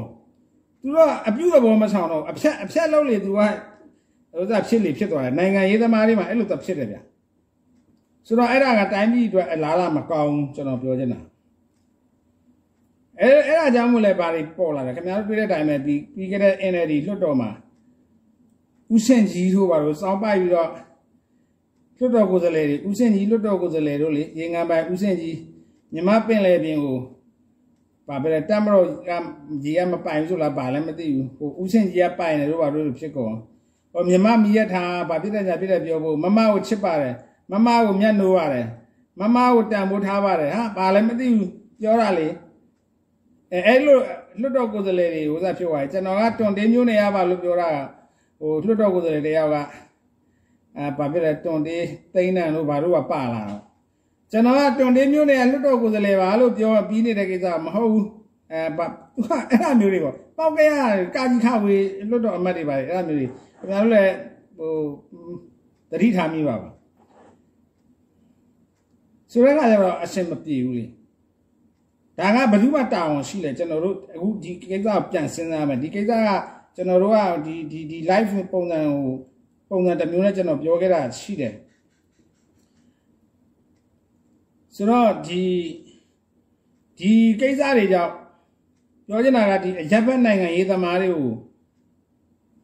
သူတို့အပြုသဘောမဆောင်တော့အဖြတ်အဖြတ်လုပ်လေသူကဟိုသာဖြစ်လေဖြစ်သွားတယ်နိုင်ငံရေးသမားတွေမှာအဲ့လိုသဖြစ်တယ်ဗျဆိုတော့အဲ့ဒါကတိုင်းပြည်အတွက်အလားလာမကောင်းကျွန်တော်ပြောချင်တာအဲ့အဲ့ဒါကြောင့်မို့လဲပါလိပေါ်လာတယ်ခင်ဗျားတို့တွေ့တဲ့အတိုင်းပဲဒီပြီးခဲ့တဲ့ NLD လွှတ်တော်မှာဥစင်ကြီးတို့ဘာလို့စောင်းပိုက်ပြီးတော့ လွှတ်တော်ကိုယ်စားလှယ်တွေဥစင်ကြီးလွှတ်တော်ကိုယ်စားလှယ်တို့လေရေငန်းပိုင်ဥစင်ကြီးမြမပင်လေပြင်ကိုဘာပဲတမ်းမတော့ကြီးကမပိုင်ဘူးဆိုလားဘာလည်းမသိဘူးဟိုဥစင်ကြီးကပိုင်တယ်တို့ဘာလို့ဖြစ်ကုန်ဟိုမြမမီရထားဘာဖြစ်တဲ့ညာဖြစ်တဲ့ပြောဖို့မမကိုချစ်ပါတယ်မမကိုမျက်နှိုးရတယ်မမကိုတန်ဖိုးထားပါတယ်ဟာဘာလည်းမသိဘူးပြောတာလေအဲအဲ့လိုလွတ်တော်ကိုယ်စားလှယ်တွေဟိုစားဖြစ်သွားတယ်ကျွန်တော်ကတွန်တင်းမျိုးနေရပါလို့ပြောတာဟိုလွတ်တော်ကိုယ်စားလှယ်တယောက်က အဲဘာဖြစ်လဲတွန်တင်းသိန်းနံတို့ဘာတို့ကပလာတော့ကျွန်တော်ကတွန်တင်းမျိုးနေရလွတ်တော်ကိုယ်စားလှယ်ပါလို့ပြောပြီးနေတဲ့ကိစ္စမဟုတ်ဘူးအဲဘာသူကအဲ့လိုမျိုးတွေပေါ့ပေါက်ကရကာကြီးခဝေးလွတ်တော်အမတ်တွေပါအဲ့လိုမျိုးတွေခင်ဗျားတို့လည်းဟိုတတိထားမိပါပါဆိုတော့ကလည်းတော့အဆင်မပြေဘူးလေဒါကဘယ်သူမှတာဝန်ရှိလဲကျွန်တော်တို့အခုဒီကိစ္စပြန်စဉ်းစားမယ်ဒီကိစ္စကကျွန်တော်တို့ကဒီဒီဒီ live ပုံစံကို ပုံစံတစ်မျိုးနဲ့ကျွန်တော်ပြောခဲ့တာရှိတယ်ဆိုတော့ဒီဒီကိစ္စတွေကြောင့်ပြောချင်တာကဒီအရက်ဘက်နိုင်ငံရေးသမားတွေကို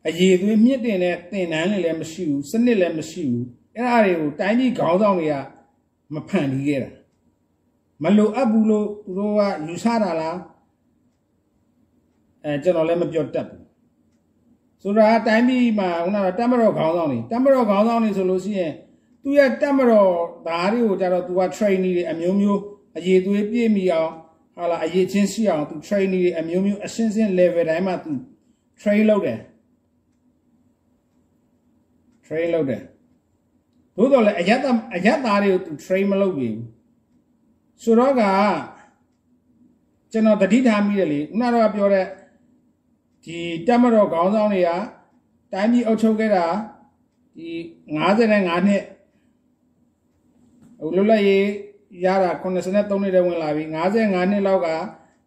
အရေးသွေးမြင့်တင်တဲ့တင်နန်းတွေလည်းမရှိဘူးစနစ်လည်းမရှိဘူးအဲ့ဒါတွေကိုတိုင်းပြည်ခေါင်းဆောင်တွေကမဖန်တီးခဲ့တာမလိုအပ်ဘူးလို့သူတို့ကယူဆတာလားအဲကျွန်တော်လည်းမပြောတတ်ဘူး ဆိုတာတိုင်းပြည်မှာခုနကတမတော်ခေါင်းဆောင်တွေတမတော်ခေါင်းဆောင်တွေဆိုလို့ရှိရင်သူရဲ့တမတော်သားတွေကိုကြတော့သူက training တွေအမျိုးမျိုးအရေးသွေးပြည့်မီအောင်ဟာလာအရေးချင်းရှိအောင်သူ training တွေအမျိုးမျိုးအရှင်းရှင်း level တိုင်းမှာသူ train လုပ်တယ် train လုပ်တယ်သို့တော်လည်းအယက်အယက်သားတွေကိုသူ train မလုပ်ဘူးဆိုတော့ကကျွန်တော်တတိထားမိတယ်လေခုနကတော့ပြောတဲ့ ဒီတက်မတော်ခေါင်းဆောင်တွေကတိုင်းပြည်အုပ်ချုပ်ခဲ့တာဒီ55နှစ်ဟိုလွတ်လပ်ရေးရတာ83နှစ်တည်းဝင်လာပြီ55နှစ်လောက်က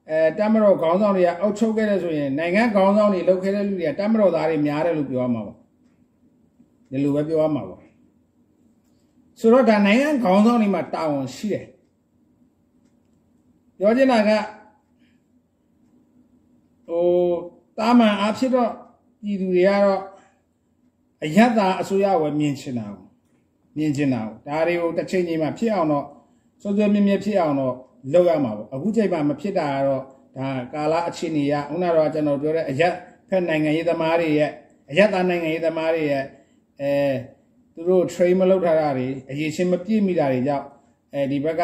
အဲတက်မတော်ခေါင်းဆောင်တွေကအုပ်ချုပ်ခဲ့တဲ့ဆိုရင်နိုင်ငံခေါင်းဆောင်တွေလုပ်ခဲ့တဲ့လူတွေကတက်မတော်သားတွေများတယ်လို့ပြောရမှာပါဒီလိုပဲပြောရမှာပါဆိုတော့ဒါနိုင်ငံခေါင်းဆောင်တွေမှာတာဝန်ရှိတယ်ပြောချင်တာကဟို တာမန်အားဖြစ်တော့ပြည်သူတွေကတော့အယက်သားအစိုးရဝယ်မြင်ချင်တာကိုမြင်ချင်တာကိုဒါတွေကိုတစ်ချိန်ချိန်မှာဖြစ်အောင်တော့စွစွမြင့်မြင့်ဖြစ်အောင်တော့လုပ်ရမှာပေါ့အခုချိန်မှာမဖြစ်တာကတော့ဒါကာလအခြေအနေရခုနကတော့ကျွန်တော်ပြောတဲ့အယက်ဖက်နိုင်ငံရေးသမားတွေရဲ့အယက်သားနိုင်ငံရေးသမားတွေရဲ့အဲသူတို့ train မလုပ်ထားတာတွေအရေးချင်းမပြည့်မိတာတွေကြောင့်အဲဒီဘက်က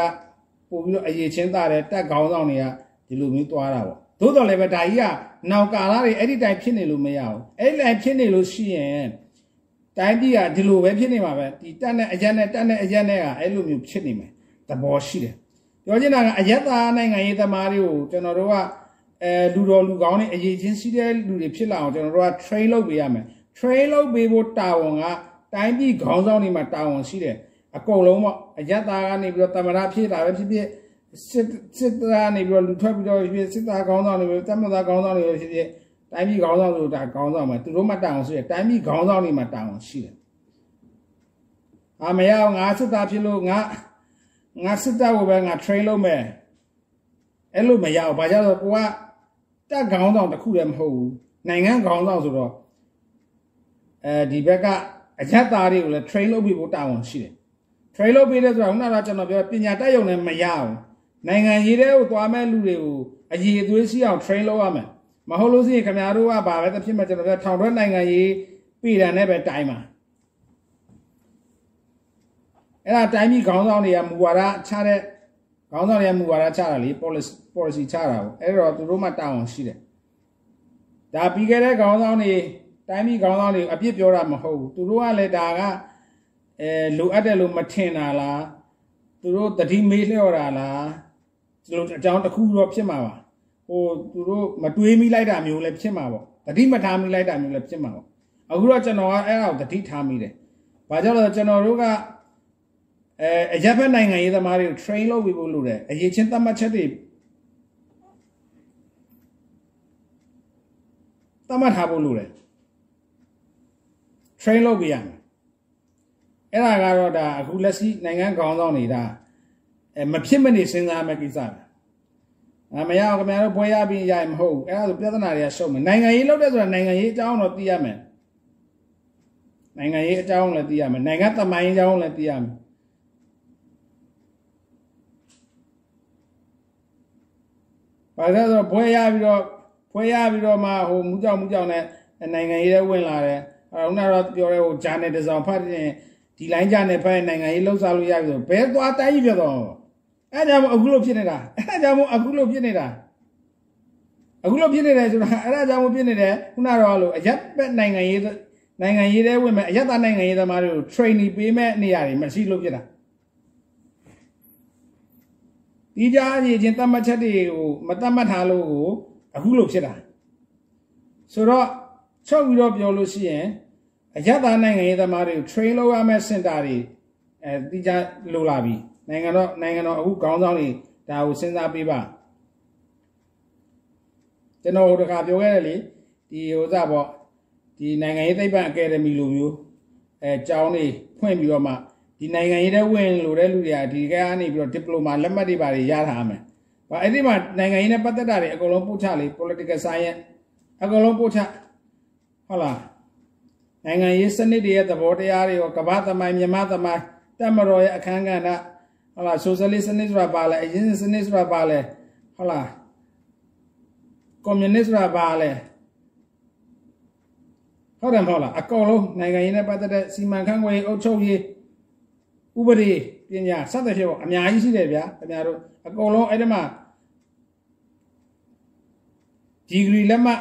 ပို့ပြီးတော့အရေးချင်းသားတဲ့တက်ခေါင်းဆောင်တွေကဒီလိုမျိုးသွားတာပေါ့ သို့တော်လည်းပဲဒါကြီးကနောက်ကာလတွေအဲ့ဒီတိုင်ဖြစ်နေလို့မရဘူးအဲ့ဒီတိုင်ဖြစ်နေလို့ရှိရင်တိုင်းပြည်ကဒီလိုပဲဖြစ်နေမှာပဲဒီတက်နဲ့အရက်နဲ့တက်နဲ့အရက်နဲ့ကအဲ့လိုမျိုးဖြစ်နေမယ်သဘောရှိတယ်ပြောချင်တာကအရက်သားနိုင်ငံရေးသမားတွေကိုကျွန်တော်တို့ကအဲလူတော်လူကောင်းတွေအရေးချင်းရှိတဲ့လူတွေဖြစ်လာအောင်ကျွန်တော်တို့က train လုပ်ပေးရမယ် train လုပ်ပေးဖို့တာဝန်ကတိုင်းပြည်ခေါင်းဆောင်တွေမှာတာဝန်ရှိတယ်အကုန်လုံးပေါ့အရက်သားကနေပြီးတော့တမရဖြစ်တာပဲဖြစ်ဖြစ် စစ်စစ်သားနေပြီးတော့လူထွက်ပြီးတော့ဖြစ်စစ်သားခေါင်းဆောင်တွေပဲတမသားခေါင်းဆောင်တွေပဲဖြစ်ဖြစ်တိုင်းပြည်ခေါင်းဆောင်ဆိုတာခေါင်းဆောင်မှာသူတို့မှတာဝန်ရှိတယ်တိုင်းပြည်ခေါင်းဆောင်တွေမှာတာဝန်ရှိတယ်အာမရအောင်ငါစစ်သားဖြစ်လို့ငါငါစစ်သားကိုပဲငါ train လုပ်မယ်အဲ့လိုမရအောင်ဘာကြောင့်လဲကိုကတက်ခေါင်းဆောင်တစ်ခုလည်းမဟုတ်ဘူးနိုင်ငံခေါင်းဆောင်ဆိုတော့အဲဒီဘက်ကအရက်သားတွေကိုလည်း train လုပ်ပြီးဖို့တာဝန်ရှိတယ် train လုပ်ပြီးတဲ့ဆိုတာခုနကကျွန်တော်ပြောပညာတတ်ရုံနဲ့မရဘူး နိုင်ငံရေးတဲ့ကိုသွားမဲ့လူတွေကိုအရေးအသွေးရှိအောင် train လုပ်ရမယ်မဟုတ်လို့ရှိရင်ခင်ဗျားတို့ကဘာပဲတစ်ဖြစ်မှကျွန်တော်ပြောထောင်ထွက်နိုင်ငံရေးပြည်တယ်နဲ့ပဲတိုင်းမှာအဲ့ဒါတိုင်းပြည်ခေါင်းဆောင်တွေကမူဝါဒချတဲ့ခေါင်းဆောင်တွေကမူဝါဒချတာလေ policy policy ချတာကိုအဲ့တော့သူတို့မှတာဝန်ရှိတယ်ဒါပြီးခဲ့တဲ့ခေါင်းဆောင်တွေတိုင်းပြည်ခေါင်းဆောင်တွေအပြစ်ပြောတာမဟုတ်ဘူးသူတို့ကလည်းဒါကအဲလိုအပ်တယ်လို့မထင်တာလားသူတို့တတိမေးလျှော့တာလား ဒီလိုအကြောင်းတစ်ခုတော့ဖြစ်မှာပါဟိုသူတို့မတွေးမိလိုက်တာမျိုးလည်းဖြစ်မှာပေါ့တတိမထားမိလိုက်တာမျိုးလည်းဖြစ်မှာပေါ့အခုတော့ကျွန်တော်ကအဲ့ဒါကိုတတိထားမိတယ်ဘာကြောင့်လဲကျွန်တော်တို့ကအဲအရက်ဘက်နိုင်ငံရေးသမားတွေကို train လုပ်ပြီးဖို့လုပ်တယ်အရေးချင်းသတ်မှတ်ချက်တွေသတ်မှတ်ထားဖို့လုပ်တယ် train လုပ်ပေးရမယ်အဲ့ဒါကတော့ဒါအခုလက်ရှိနိုင်ငံခေါင်းဆောင်တွေဒါ အဲမဖြစ်မနေစဉ်းစားမယ့်ကိစ္စပဲအမရအောင်ခင်ဗျားတို့ဘွဲရပြီးရရင်မဟုတ်ဘူးအဲ့ဒါဆိုပြဿနာတွေကရှုပ်မယ်နိုင်ငံရေးလုပ်တဲ့ဆိုတာနိုင်ငံရေးအကြောင်းတော့သိရမယ်နိုင်ငံရေးအကြောင်းလည်းသိရမယ်နိုင်ငံသမိုင်းအကြောင်းလည်းသိရမယ်ဘာလို့လဲဆိုတော့ဘွဲရပြီးတော့ဘွဲရပြီးတော့မှဟိုမူကြောင်မူကြောင်နဲ့နိုင်ငံရေးတွေဝင်လာတယ်အဲခုနကတော့ပြောရဲဟိုဂျာနယ်တစ်စောင်ဖတ်ရင်ဒီလိုင်းဂျာနယ်ဖတ်နိုင်ငံရေးလှုပ်ရှားလို့ရပြီဆိုဘဲသွားတိုင်းကြီးပြတော့ အဲဒါကြောင့်အခုလို့ဖြစ်နေတာအဲဒါကြောင့်အခုလို့ဖြစ်နေတာအခုလို့ဖြစ်နေတယ်ဆိုတာအဲဒါကြောင့်ဖြစ်နေတယ်ခုနကတော့လို့အရက်ဘက်နိုင်ငံရေးနိုင်ငံရေးတွေဝင်မဲ့အရက်သားနိုင်ငံရေးသမားတွေကို training ပေးမဲ့နေရာတွေမရှိလို့ဖြစ်တာဒီကြားကြီးချင်းတတ်မှတ်ချက်တွေကိုမတတ်မှတ်ထားလို့ကိုအခုလို့ဖြစ်တာဆိုတော့ချုပ်ပြီးတော့ပြောလို့ရှိရင်အရသာနိုင်ငံရေးသမားတွေကို train လုပ်ရမယ့်စင်တာတွေအဲဒီကြလိုလာပြီ နိုင်ငံတော်နိုင်ငံတော်အခုခေါင်းဆောင်တွေဒါကိုစဉ်းစားပေးပါကျွန်တော်တို့တခါပြောခဲ့တယ်လေဒီဟိုစားပေါ့ဒီနိုင်ငံရေးသိပ္ပံအကယ်ဒမီလိုမျိုးအဲကျောင်းတွေဖွင့်ပြီးတော့မှဒီနိုင်ငံရေးတဲ့ဝင်လို့တဲ့လူတွေကဒီကနေပြီးတော့ဒီပလိုမာလက်မှတ်တွေပါရထားမယ်။ဘာအဲ့ဒီမှာနိုင်ငံရေးနဲ့ပတ်သက်တာတွေအကုန်လုံးပို့ချလေ political science အကုန်လုံးပို့ချဟုတ်လားနိုင်ငံရေးစနစ်တွေရဲ့သဘောတရားတွေရောကမ္ဘာသမိုင်းမြန်မာသမိုင်းတက်မတော်ရဲ့အခန်းကဏ္ဍ ဟုတ်လားဆိုရှယ်လစ်စနစ်ဆိုတာပါလဲအရင်စနစ်ဆိုတာပါလဲဟုတ်လားကွန်မြူနစ်ဆိုတာပါလဲဟုတ်တယ်မဟုတ်လားအကုန်လုံးနိုင်ငံရေးနဲ့ပတ်သက်တဲ့စီမံခန့်ခွဲရေးအုပ်ချုပ်ရေးဥပဒေပညာစသဖြင့်ပေါ့အများကြီးရှိတယ်ဗျာခင်ဗျားတို့အကုန်လုံးအဲ့ဒီမှာဒီဂရီလက်မှတ်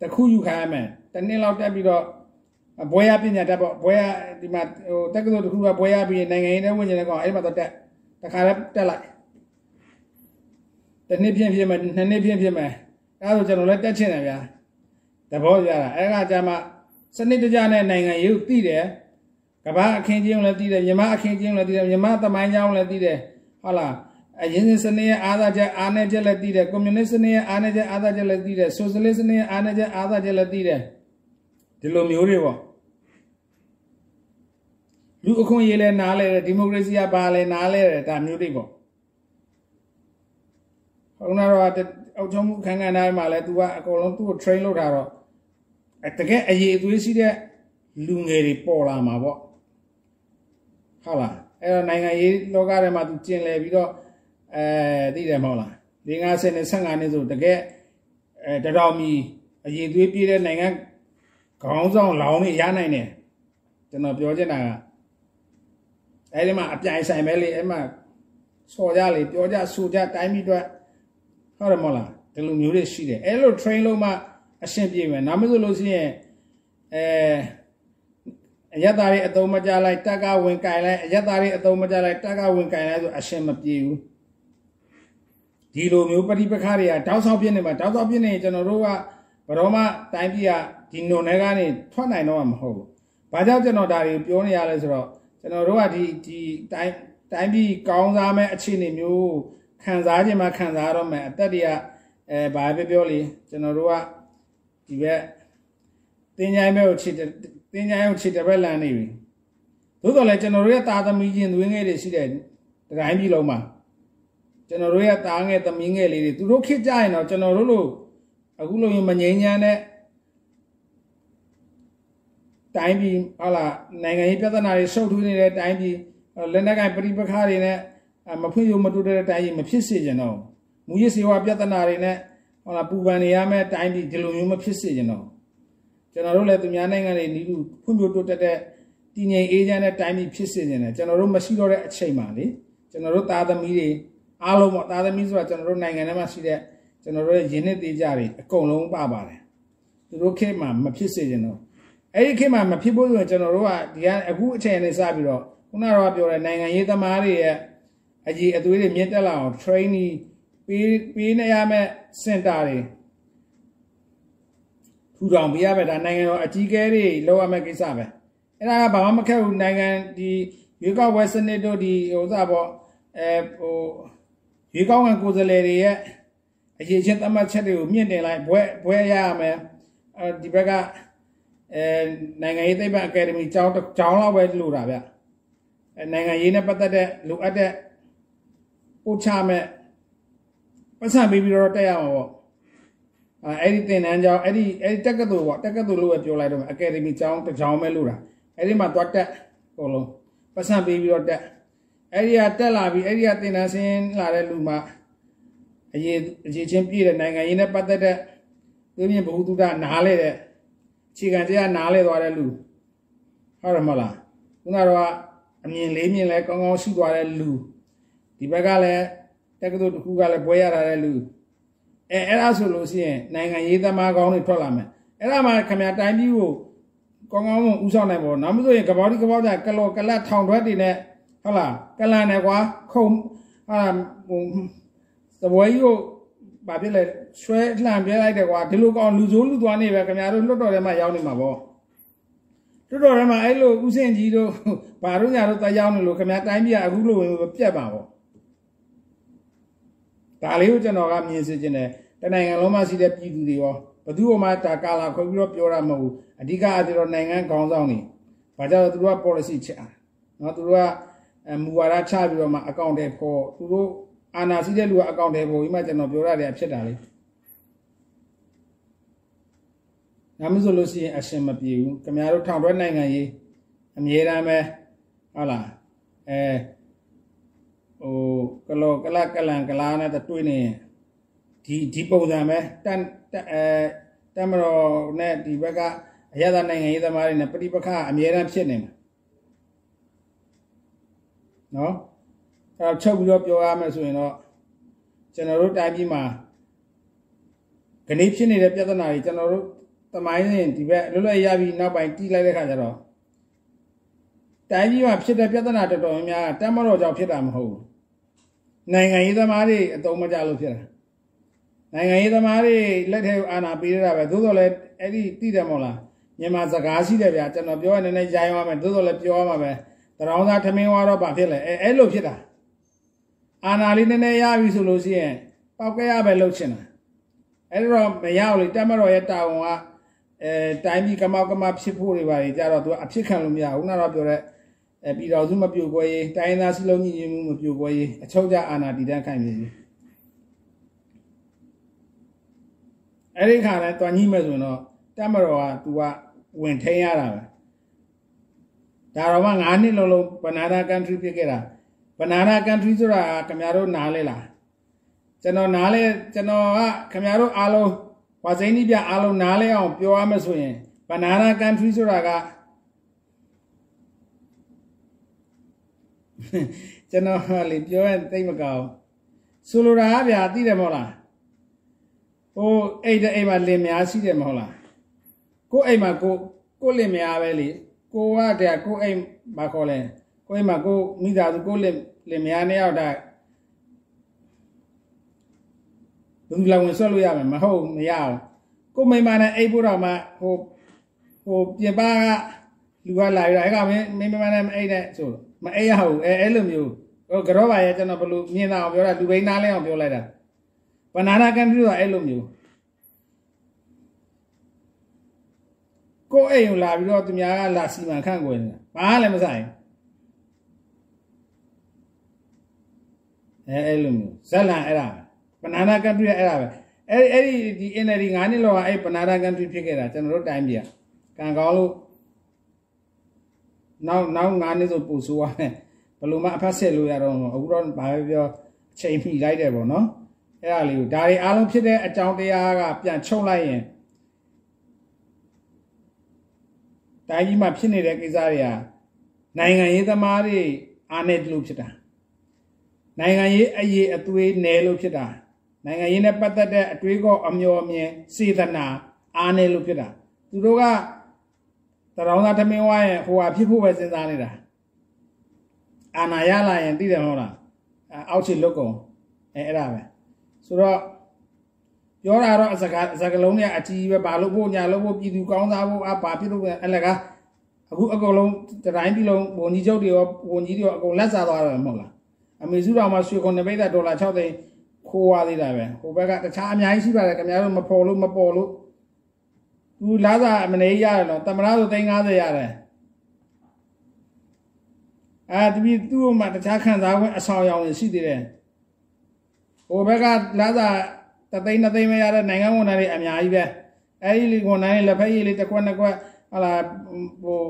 တခုယူခိုင်းရမယ်တနှစ်လောက်တက်ပြီးတော့ ဘွဲရပညာတက်ပေါ့ဘွဲရဒီမှာဟိုတက္ကသိုလ်တစ်ခုကဘွဲရပြီးနိုင်ငံရေးနဲ့ဝင်ကျင်တဲ့ကောင်အဲ့ဒီမှာတော့တက်တခါလဲတက်လိုက်တစ်နှစ်ပြင်းပြင်းမယ်နှစ်နှစ်ပြင်းပြင်းမယ်အဲဒါဆိုကျွန်တော်လည်းတက်ချင်တယ်ဗျာသဘောကျတာအဲ့ကကြမှာစနစ်တကျနဲ့နိုင်ငံရေးကိုသိတယ်ကမ္ဘာအခင်းချင်းလည်းသိတယ်မြမအခင်းချင်းလည်းသိတယ်မြမသမိုင်းကြောင်းလည်းသိတယ်ဟုတ်လားအရင်စနစ်ရဲ့အာသာချက်အာနယ်ချက်လည်းသိတယ်ကွန်မြူနစ်စနစ်ရဲ့အာနယ်ချက်အာသာချက်လည်းသိတယ်ဆိုရှယ်လစ်စနစ်ရဲ့အာနယ်ချက်အာသာချက်လည်းသိတယ်ဒီလိုမျိုးတွေပေါ့ လူအခွင့်အရေးလည်းနားလဲတယ်ဒီမိုကရေစီကဘာလဲနားလဲတယ်ဒါမျိုးတွေပေါ့ဟုတ်နာတော့အောက်ချုံမှုခန်းခန်းတိုင်းမှာလဲ तू ကအကုန်လုံးသူ့ကို train လုပ်တာတော့တကယ်အရေးအသွေးရှိတဲ့လူငယ်တွေပေါ်လာမှာပေါ့ဟုတ်လားအဲ့တော့နိုင်ငံရေးလောကထဲမှာ तू ကျင်လည်ပြီးတော့အဲသိတယ်မဟုတ်လား၄50နဲ့55နှစ်ဆိုတကယ်အဲတတော်မီအရေးသွေးပြည့်တဲ့နိုင်ငံခေါင်းဆောင်လောင်းနေရနိုင်တယ်ကျွန်တော်ပြောချင်တာက အဲဒီမှာအပြိုင်ဆိုင်ပဲလေအဲ့မှာစော်ကြလေပြောကြဆိုကြတိုင်းပြီးတော့ဟုတ်တယ်မဟုတ်လားဒီလိုမျိုးတွေရှိတယ်အဲ့လို train လို့မှအရှင်းပြေမယ်နောက်မဆိုလို့ရှိရင်အဲအယက်သားတွေအသုံးမကြလိုက်တက်ကဝင်ကင်လိုက်အယက်သားတွေအသုံးမကြလိုက်တက်ကဝင်ကင်လိုက်ဆိုအရှင်းမပြေဘူးဒီလိုမျိုးပဋိပက္ခတွေကတောက်ဆောက်ပြနေမှာတောက်ဆောက်ပြနေကျွန်တော်တို့ကဘရောမတိုင်းပြည်ကဒီနုံတွေကနေထွက်နိုင်တော့မှာမဟုတ်ဘူး။ဘာကြောင့်ကျွန်တော်ဒါတွေပြောနေရလဲဆိုတော့ ကျွန်တော်တို့ကဒီဒီတိုင်းတိုင်းပြည်ကောင်းစားမဲ့အခြေအနေမျိုးခံစားခြင်းမှခံစားတော့မယ်အသက်တွေကအဲဘာပဲပြောလေကျွန်တော်တို့ကဒီဘက်တင်းချိုင်းဘက်ကိုခြေတင်းချိုင်းကိုခြေတစ်ဘက်လန်နေပြီသို့တော်လည်းကျွန်တော်တို့ရဲ့တာသမီးချင်းသွေးငယ်တွေရှိတဲ့တိုင်းပြည်လုံးမှာကျွန်တော်တို့ရဲ့တားငယ်သမီးငယ်လေးတွေသူတို့ခစ်ကြရင်တော့ကျွန်တော်တို့လိုအခုလိုရင်မငြိမ်းချမ်းတဲ့ တိုင်းပြည်ဟုတ်လားနိုင်ငံရေးပြဿနာတွေရှုပ်ထွေးနေတဲ့တိုင်းပြည်လက်နက်ကင်ပဋိပက္ခတွေနဲ့မဖွင့်ရမတူတဲ့တိုင်းပြည်မဖြစ်စေချင်တော့မူရစေဝါပြဿနာတွေနဲ့ဟုတ်လားပူပန်နေရမယ့်တိုင်းပြည်ဒီလိုမျိုးမဖြစ်စေချင်တော့ကျွန်တော်တို့လည်းသူများနိုင်ငံတွေနီးလူဖွံ့ဖြိုးတိုးတက်တဲ့တည်ငြိမ်အေးချမ်းတဲ့တိုင်းပြည်ဖြစ်စေချင်တယ်ကျွန်တော်တို့မရှိတော့တဲ့အချိန်မှာလေကျွန်တော်တို့သားသမီးတွေအားလုံးပေါ့သားသမီးဆိုတာကျွန်တော်တို့နိုင်ငံထဲမှာရှိတဲ့ကျွန်တော်တို့ရဲ့ရင်းနှီးသေးကြတွေအကုန်လုံးပါပါတယ်သူတို့ခေတ်မှာမဖြစ်စေချင်တော့ အဲ့ဒီခေတ်မှာမဖြစ်ဖို့ဆိုရင်ကျွန်တော်တို့ကဒီကအခုအချိန်နဲ့စပြီးတော့ခုနကတော့ပြောတဲ့နိုင်ငံရေးသမားတွေရဲ့အကြီးအသွေးတွေမြင့်တက်လာအောင် training ပေးပေးနေရမယ့်စင်တာတွေထူထောင်ပေးရမယ်ဒါနိုင်ငံတော်အကြီးအကဲတွေလောက်ရမယ့်ကိစ္စပဲအဲ့ဒါကဘာမှမခက်ဘူးနိုင်ငံဒီရွေးကောက်ပွဲစနစ်တို့ဒီဟိုစပေါ့အဲဟိုရွေးကောက်ခံကိုယ်စားလှယ်တွေရဲ့အရေးချင်းသတ်မှတ်ချက်တွေကိုမြင့်တင်လိုက်ဘွဲဘွဲရရမယ်အဲဒီဘက်က အဲနိုင်ငံရေးသိပ္ပံအကယ်ဒမီကျောင်းကျောင်းလောက်ပဲလို့တာဗျအဲနိုင်ငံရေးနဲ့ပတ်သက်တဲ့လိုအပ်တဲ့ပို့ချမဲ့ပတ်စံပေးပြီးတော့တက်ရမှာပေါ့အဲအဲ့ဒီသင်တန်းကျောင်းအဲ့ဒီအဲ့ဒီတက္ကသိုလ်ပေါ့တက္ကသိုလ်လို့ပဲပြောလိုက်တော့အကယ်ဒမီကျောင်းတစ်ကျောင်းပဲလို့တာအဲ့ဒီမှာသွားတက်ဟိုလုံးပတ်စံပေးပြီးတော့တက်အဲ့ဒီကတက်လာပြီးအဲ့ဒီကသင်တန်းဆင်းလာတဲ့လူမှအရေးအရေးချင်းပြည့်တဲ့နိုင်ငံရေးနဲ့ပတ်သက်တဲ့သူမြင်ဘ ഹു တုဒနားလေတဲ့ ခြေခံတရားနားလေသွားတဲ့လူဟုတ်တယ်မလားခုနကတော့အမြင်လေးမြင်လဲကောင်းကောင်းရှိသွားတဲ့လူဒီဘက်ကလည်းတက္ကသိုလ်တစ်ခုကလည်းဘွဲရတာတဲ့လူအဲအဲ့ဒါဆိုလို့ရှိရင်နိုင်ငံရေးသမားကောင်းတွေထွက်လာမယ်အဲ့ဒါမှခင်ဗျာတိုင်းပြည်ကိုကောင်းကောင်းမဦးဆောင်နိုင်ပါဘူးနောက်မဆိုရင်ကပောဒီကပောဒါကလောကလတ်ထောင်တွဲတွေနဲ့ဟုတ်လားကလန်နဲ့ကွာခုံဟာဟိုသဘွေးကြီးကို ဘာဖြစ်လဲဆွဲလှန်ပြလိုက်တယ်ကွာဒီလိုကောင်လူစိုးလူသွားနေပဲခင်ဗျားတို့လွတ်တော်ထဲမှာရောက်နေမှာပေါ့လွတ်တော်ထဲမှာအဲ့လိုဥစဉ်ကြီးတို့ဘာတို့ညာတို့တရောက်နေလို့ခင်ဗျားတိုင်းပြည်ကအခုလိုပြက်ပါပေါ့ဒါလေးကိုကျွန်တော်ကမြင်စေချင်တယ်တနိုင်ငံလုံးမှာရှိတဲ့ပြည်သူတွေရောဘသူ့ဘမှတာကာလာခွဲပြီးတော့ပြောတာမဟုတ်ဘူးအဓိကအသေးတော့နိုင်ငံခေါင်းဆောင်တွေဘာကြောင့်သူတို့က policy ချတာနော်သူတို့ကမူဝါဒချပြီးတော့မှအကောင့်တွေပေါ်သူတို့ အာနာစီတဲ့လူကအကောင့်တွေပေါ်ပြီးမှကျွန်တော်ပြောရတယ်ဖြစ်တာလေနာမဆိုလို့ရှိရင်အရှင်မပြေဘူးခင်ဗျားတို့ထောင်တွဲနိုင်ငံရေးအမြဲတမ်းပဲဟုတ်လားအဲဟိုကလောကလကလန်ကလာနဲ့တွေ့နေဒီဒီပုံစံပဲတန်အဲတမတော်နဲ့ဒီဘက်ကအရသာနိုင်ငံရေးသမားတွေနဲ့ပြိပခအမြဲတမ်းဖြစ်နေမှာနော် အဲချုပ်ပြီးတော့ပြောရမယ်ဆိုရင်တော့ကျွန်တော်တို့တိုင်းပြည်မှာခဏဖြစ်နေတဲ့ပြဿနာတွေကျွန်တော်တို့သမိုင်းစဉ်ဒီဘက်လွတ်လပ်ရပြီးနောက်ပိုင်းတီးလိုက်တဲ့ခါကျတော့တိုင်းပြည်မှာဖြစ်တဲ့ပြဿနာတော်တော်များများတမတော်ကြောင့်ဖြစ်တာမဟုတ်ဘူးနိုင်ငံရေးသမားတွေအတုံးမကြလို့ဖြစ်တာနိုင်ငံရေးသမားတွေလက်ထဲအာဏာပေးရတာပဲသို့တော်လည်းအဲ့ဒီသိတယ်မဟုတ်လားမြန်မာစကားရှိတယ်ဗျာကျွန်တော်ပြောရနေနေရိုင်းရမယ်သို့တော်လည်းပြောရမှာပဲတရောင်းသားထမင်းဝါတော့ဘာဖြစ်လဲအဲအဲ့လိုဖြစ်တာ အာဏာလေးနည်းနည်းရပြီဆိုလို့ရှိရင်ပောက်ကရပဲလှုပ်ချင်တာအဲ့တော့မရဘူးလေတက်မတော်ရဲ့တာဝန်ကအဲတိုင်းပြည်ကမောက်ကမဖြစ်ဖို့တွေပါလေကြတော့သူအဖြစ်ခံလို့မရဘူးနောက်တော့ပြောတဲ့အဲပြည်တော်စုမပြိုကွဲရေးတိုင်းသားစလုံးညီညီမှုမပြိုကွဲရေးအချုပ်ကြအာဏာတည်တံ့ခိုင်မြဲရေးအဲ့ဒီခါနဲ့တွန်ကြီးမဲ့ဆိုရင်တော့တက်မတော်က तू ကဝင်ထိန်ရတာပဲဒါတော့မှ9နှစ်လုံးလုံးဘနာနာကန်ထရီဖြစ်ခဲ့တာ ဘနာနာကန်ထရီဆိုတာခင်ဗျားတို့နားလဲလားကျွန်တော်နားလဲကျွန်တော်ကခင်ဗျားတို့အားလုံးဝါစိန်ကြီးပြအားလုံးနားလဲအောင်ပြောရမယ်ဆိုရင်ဘနာနာကန်ထရီဆိုတာကကျွန်တော်လေပြောရင်သိမကောင်းဆိုလိုတာကဗျာသိတယ်မဟုတ်လားဟိုအိတ်တဲ့အိမ်မှာလင်များရှိတယ်မဟုတ်လားကိုအိမ်မှာကိုကိုလင်များပဲလေကိုကတည်းကကိုအိမ်မှာခေါ်လဲကိုအိမ်မှာကိုမိသားစုကိုလင် လင်များနှစ်ယောက်တာဘယ်လိုဝင်ဆွဲလို့ရမှာမဟုတ်မရအောင်ကိုမိမနဲ့အိတ်ဖို့တော့မှဟိုဟိုပြင်ပကလူကလာရအဲ့ကမင်းမိမနဲ့အိတ်နဲ့ဆိုမအိတ်ရဘူးအဲအဲ့လိုမျိုးဟိုကြောပါရဲ့ကျွန်တော်ဘလို့မြင်တာအောင်ပြောတာလူဘိန်းနားလဲအောင်ပြောလိုက်တာဘနာနာကန်ထရီကအဲ့လိုမျိုးကိုအိမ်ကိုလာပြီးတော့သူများကလာစီမံခန့်ခွဲနေတာဘာလည်းမဆိုင် အဲအဲ့လိုမျိုးဇက်လန်အဲ့ဒါဘနာနာကန်ထရီအဲ့ဒါပဲအဲ့အဲ့ဒီဒီ NLD 9နှစ်လောကအဲ့ဘနာနာကန်ထရီဖြစ်ခဲ့တာကျွန်တော်တို့တိုင်းပြည်ကကံကောင်းလို့နောက်နောက်9နှစ်ဆိုပို့ဆိုးရမယ်ဘယ်လိုမှအဖက်ဆက်လို့ရတော့အခုတော့ဘာပဲပြောအချိန်မိလိုက်တယ်ပေါ့နော်အဲ့ဒါလေးကိုဒါတွေအားလုံးဖြစ်တဲ့အကြောင်းတရားကပြန်ချုပ်လိုက်ရင်တိုင်းကြီးမှာဖြစ်နေတဲ့ကိစ္စတွေကနိုင်ငံရေးသမားတွေအားနေတယ်လို့ဖြစ်တာ နိုင်ငံရေးအရေးအသွေးနယ်လို့ဖြစ်တာနိုင်ငံရေးနဲ့ပတ်သက်တဲ့အတွေးကောအမျော်အမြင်စေတနာအားနေလို့ဖြစ်တာသူတို့ကတရောင်းသားသမင်းဝါရဲ့ဟိုဟာဖြစ်ဖို့ပဲစဉ်းစားနေတာအာနာရလာရင်သိတယ်မဟုတ်လားအောက်ချီလွတ်ကုန်အဲအဲ့ဒါပဲဆိုတော့ပြောတာတော့အစကားစကားလုံးနဲ့အကြီးပဲဘာလို့ဖို့ညာလို့ဖို့ပြည်သူကောင်းစားဖို့အဘာဖြစ်လို့အလကားအခုအကုန်လုံးတိုင်းပြည်လုံးဝန်ကြီးချုပ်တွေရောဝန်ကြီးတွေရောအကုန်လက်စားသွားတယ်မဟုတ်လား အမေစုတော်မှာရွှေခွန်နပိတ်ဒေါ်လာ6သိန်းခိုးသွားသေးတာပဲဟိုဘက်ကတခြားအများကြီးရှိပါတယ်ခင်ဗျားတို့မပေါ်လို့မပေါ်လို့သူလာစာမနေရတယ်နော်တမရဆိုသိန်း90ရတယ်အာတပီသူ့မှာတခြားခံစားခွင့်အဆောင်ရောင်ရှိသေးတယ်ဟိုဘက်ကလာစာတသိန်းနှစ်သိန်းမရတဲ့နိုင်ငံဝန်ထမ်းတွေအများကြီးပဲအဲဒီလီဝန်ထမ်းတွေလက်ဖက်ရည်လေးတစ်ခွက်နှစ်ခွက်ဟာလာဟို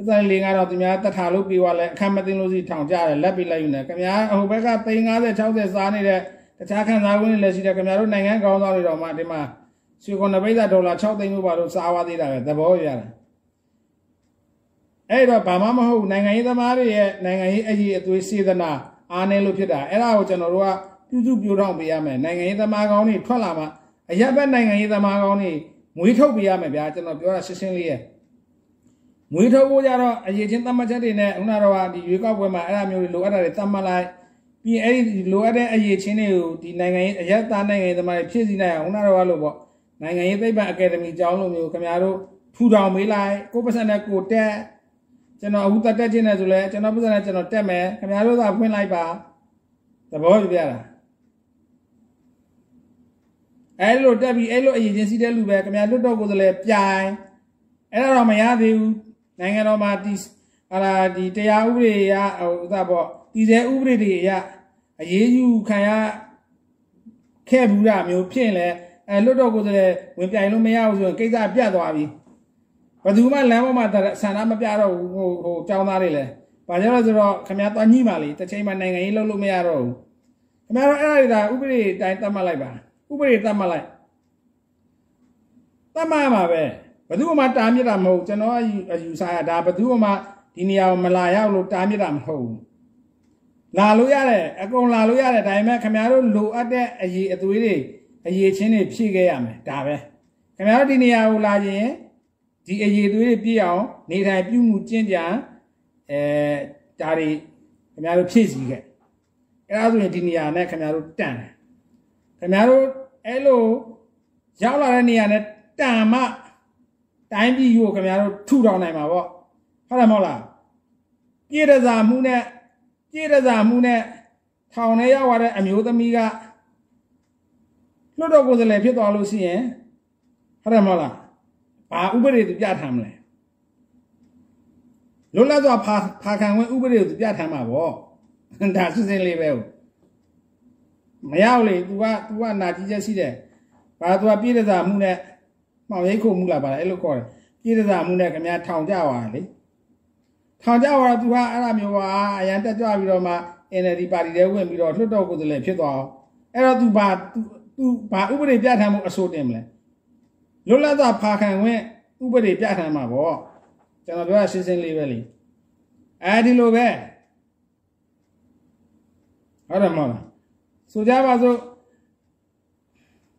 ပစံလေးကတော့သူများတထားလို့ပြီးသွားလဲအခမ်းမသိလို့စီထောင်ကြတယ်လက်ပြီးလိုက်ယူနေခင်ဗျာဟိုဘက်ကသိန်း90 60စားနေတဲ့တခြားခံစားခွင့်တွေလည်းရှိတယ်ခင်ဗျာတို့နိုင်ငံကောင်းဆောင်တွေတော့မှဒီမှာရွှေကွန်နပိတ်ဒေါ်လာ6သိန်းလို့ပါလို့စားသွားသေးတာပဲသဘောရတာအဲ့တော့ဘာမှမဟုတ်နိုင်ငံရေးသမားတွေရဲ့နိုင်ငံရေးအရေးအသွေးစေတနာအားနည်းလို့ဖြစ်တာအဲ့ဒါကိုကျွန်တော်တို့ကပြုစုပြောထောင်ပေးရမယ်နိုင်ငံရေးသမားကောင်းတွေထွက်လာမှအရက်ဘက်နိုင်ငံရေးသမားကောင်းတွေမွေးထုတ်ပေးရမယ်ဗျာကျွန်တော်ပြောတာရှင်းရှင်းလေးရဲ့ မွေးထုတ်ဖို့ကြတော့အရေးချင်းသတ်မှတ်ချက်တွေနဲ့ခုနကတော့ဒီရွေးကောက်ပွဲမှာအဲ့ဒါမျိုးတွေလိုအပ်တာတွေသတ်မှတ်လိုက်ပြီးအဲ့ဒီလိုအပ်တဲ့အရေးချင်းတွေကိုဒီနိုင်ငံရေးအရက်သားနိုင်ငံရေးသမားတွေဖြည့်ဆည်းနိုင်အောင်ခုနကတော့လို့ပေါ့နိုင်ငံရေးသိပ္ပံအကယ်ဒမီကျောင်းလိုမျိုးခင်ဗျားတို့ထူထောင်မေးလိုက်ကိုပတ်စံနဲ့ကိုတက်ကျွန်တော်အခုတက်တက်ချင်းနဲ့ဆိုလဲကျွန်တော်ပတ်စံနဲ့ကျွန်တော်တက်မယ်ခင်ဗျားတို့သာဖွင့်လိုက်ပါသဘောပြပြတာအဲ့လိုတက်ပြီးအဲ့လိုအရေးချင်းစီးတဲ့လူပဲခင်ဗျားလွတ်တော့ကိုယ်စလဲပြိုင်အဲ့ဒါတော့မရသေးဘူး နိုင်ငံတော်မှာဒီဟာလာဒီတရားဥပဒေရဟိုဥသာပေါ့ဒီစဲဥပဒေတွေရအရေးယူခံရခဲ့ဘူးတာမျိုးဖြစ်လဲအဲလွတ်တော့ကိုယ်စလဲဝင်ပြိုင်လို့မရဘူးဆိုရင်ကိစ္စပြတ်သွားပြီဘယ်သူမှလမ်းပေါ်မှာဆန္ဒမပြတော့ဘူးဟိုဟိုចောင်းသားတွေလဲဘာကြောင့်လဲဆိုတော့ခင်ဗျားသွားညှိပါလေတစ်ချိန်မှနိုင်ငံရေးလုပ်လို့မရတော့ဘူးခင်ဗျားတို့အဲ့ဒါတွေဒါဥပဒေတိုင်းသတ်မှတ်လိုက်ပါဥပဒေသတ်မှတ်လိုက်သတ်မှတ်မှာပဲ ဘယ်သူမှတားမြစ်တာမဟုတ်ကျွန်တော်အယူဆရဒါဘယ်သူမှဒီနေရာကိုမလာရောက်လို့တားမြစ်တာမဟုတ်ဘူးလာလို့ရတယ်အကုန်လာလို့ရတယ်ဒါပေမဲ့ခင်ဗျားတို့လိုအပ်တဲ့အရေးအသွေးတွေအရေးချင်းတွေဖြည့်ခဲ့ရမယ်ဒါပဲခင်ဗျားတို့ဒီနေရာကိုလာရင်ဒီအရေးသွေးတွေပြည့်အောင်နေထိုင်ပြုမှုကျင့်ကြံအဲဒါတွေခင်ဗျားတို့ဖြည့်စည်းခဲ့အဲဒါဆိုရင်ဒီနေရာနဲ့ခင်ဗျားတို့တန်တယ်ခင်ဗျားတို့အဲ့လိုရောက်လာတဲ့နေရာနဲ့တန်မှ တိုင်းပြည်ကိုခင်ဗျားတို့ထူထောင်နိုင်မှာပေါ့ဟုတ်တယ်မဟုတ်လားပြည်ရစာမှုနဲ့ပြည်ရစာမှုနဲ့ထောင်ထဲရောက်လာတဲ့အမျိုးသမီးကလွတ်တော်ကိုယ်စားလှယ်ဖြစ်သွားလို့ရှိရင်ဟုတ်တယ်မဟုတ်လားဘာဥပဒေသူပြဋ္ဌာန်းမလဲလွတ်လပ်စွာဖာဖာခံဝင်ဥပဒေကိုသူပြဋ္ဌာန်းမှာပေါ့ဒါစစ်စင်လေးပဲမရောက်လေ तू က तू ကနာကြီးချက်ရှိတယ်ဘာ तू ကပြည်ရစာမှုနဲ့ မှောင်ရိတ်ခုမှုလာပါလားအဲ့လိုခေါ်တယ်ပြည်သာမှုနဲ့ခင်ဗျားထောင်ကြပါလေထောင်ကြပါတော့သူကအဲ့လိုမျိုးပါအရန်တက်ကြပြီးတော့မှ NLD ပါတီထဲဝင်ပြီးတော့လွှတ်တော်ကိုယ်စားလှယ်ဖြစ်သွားအောင်အဲ့တော့သူဘာသူဘာဥပဒေပြဋ္ဌာန်းမှုအစိုးတင်မလဲလွတ်လပ်တာဖာခံခွင့်ဥပဒေပြဋ္ဌာန်းမှာပေါ့ကျွန်တော်ပြောတာရှင်းရှင်းလေးပဲလေအဲဒီလိုပဲဟုတ်တယ်မဟုတ်လားဆိုကြပါစို့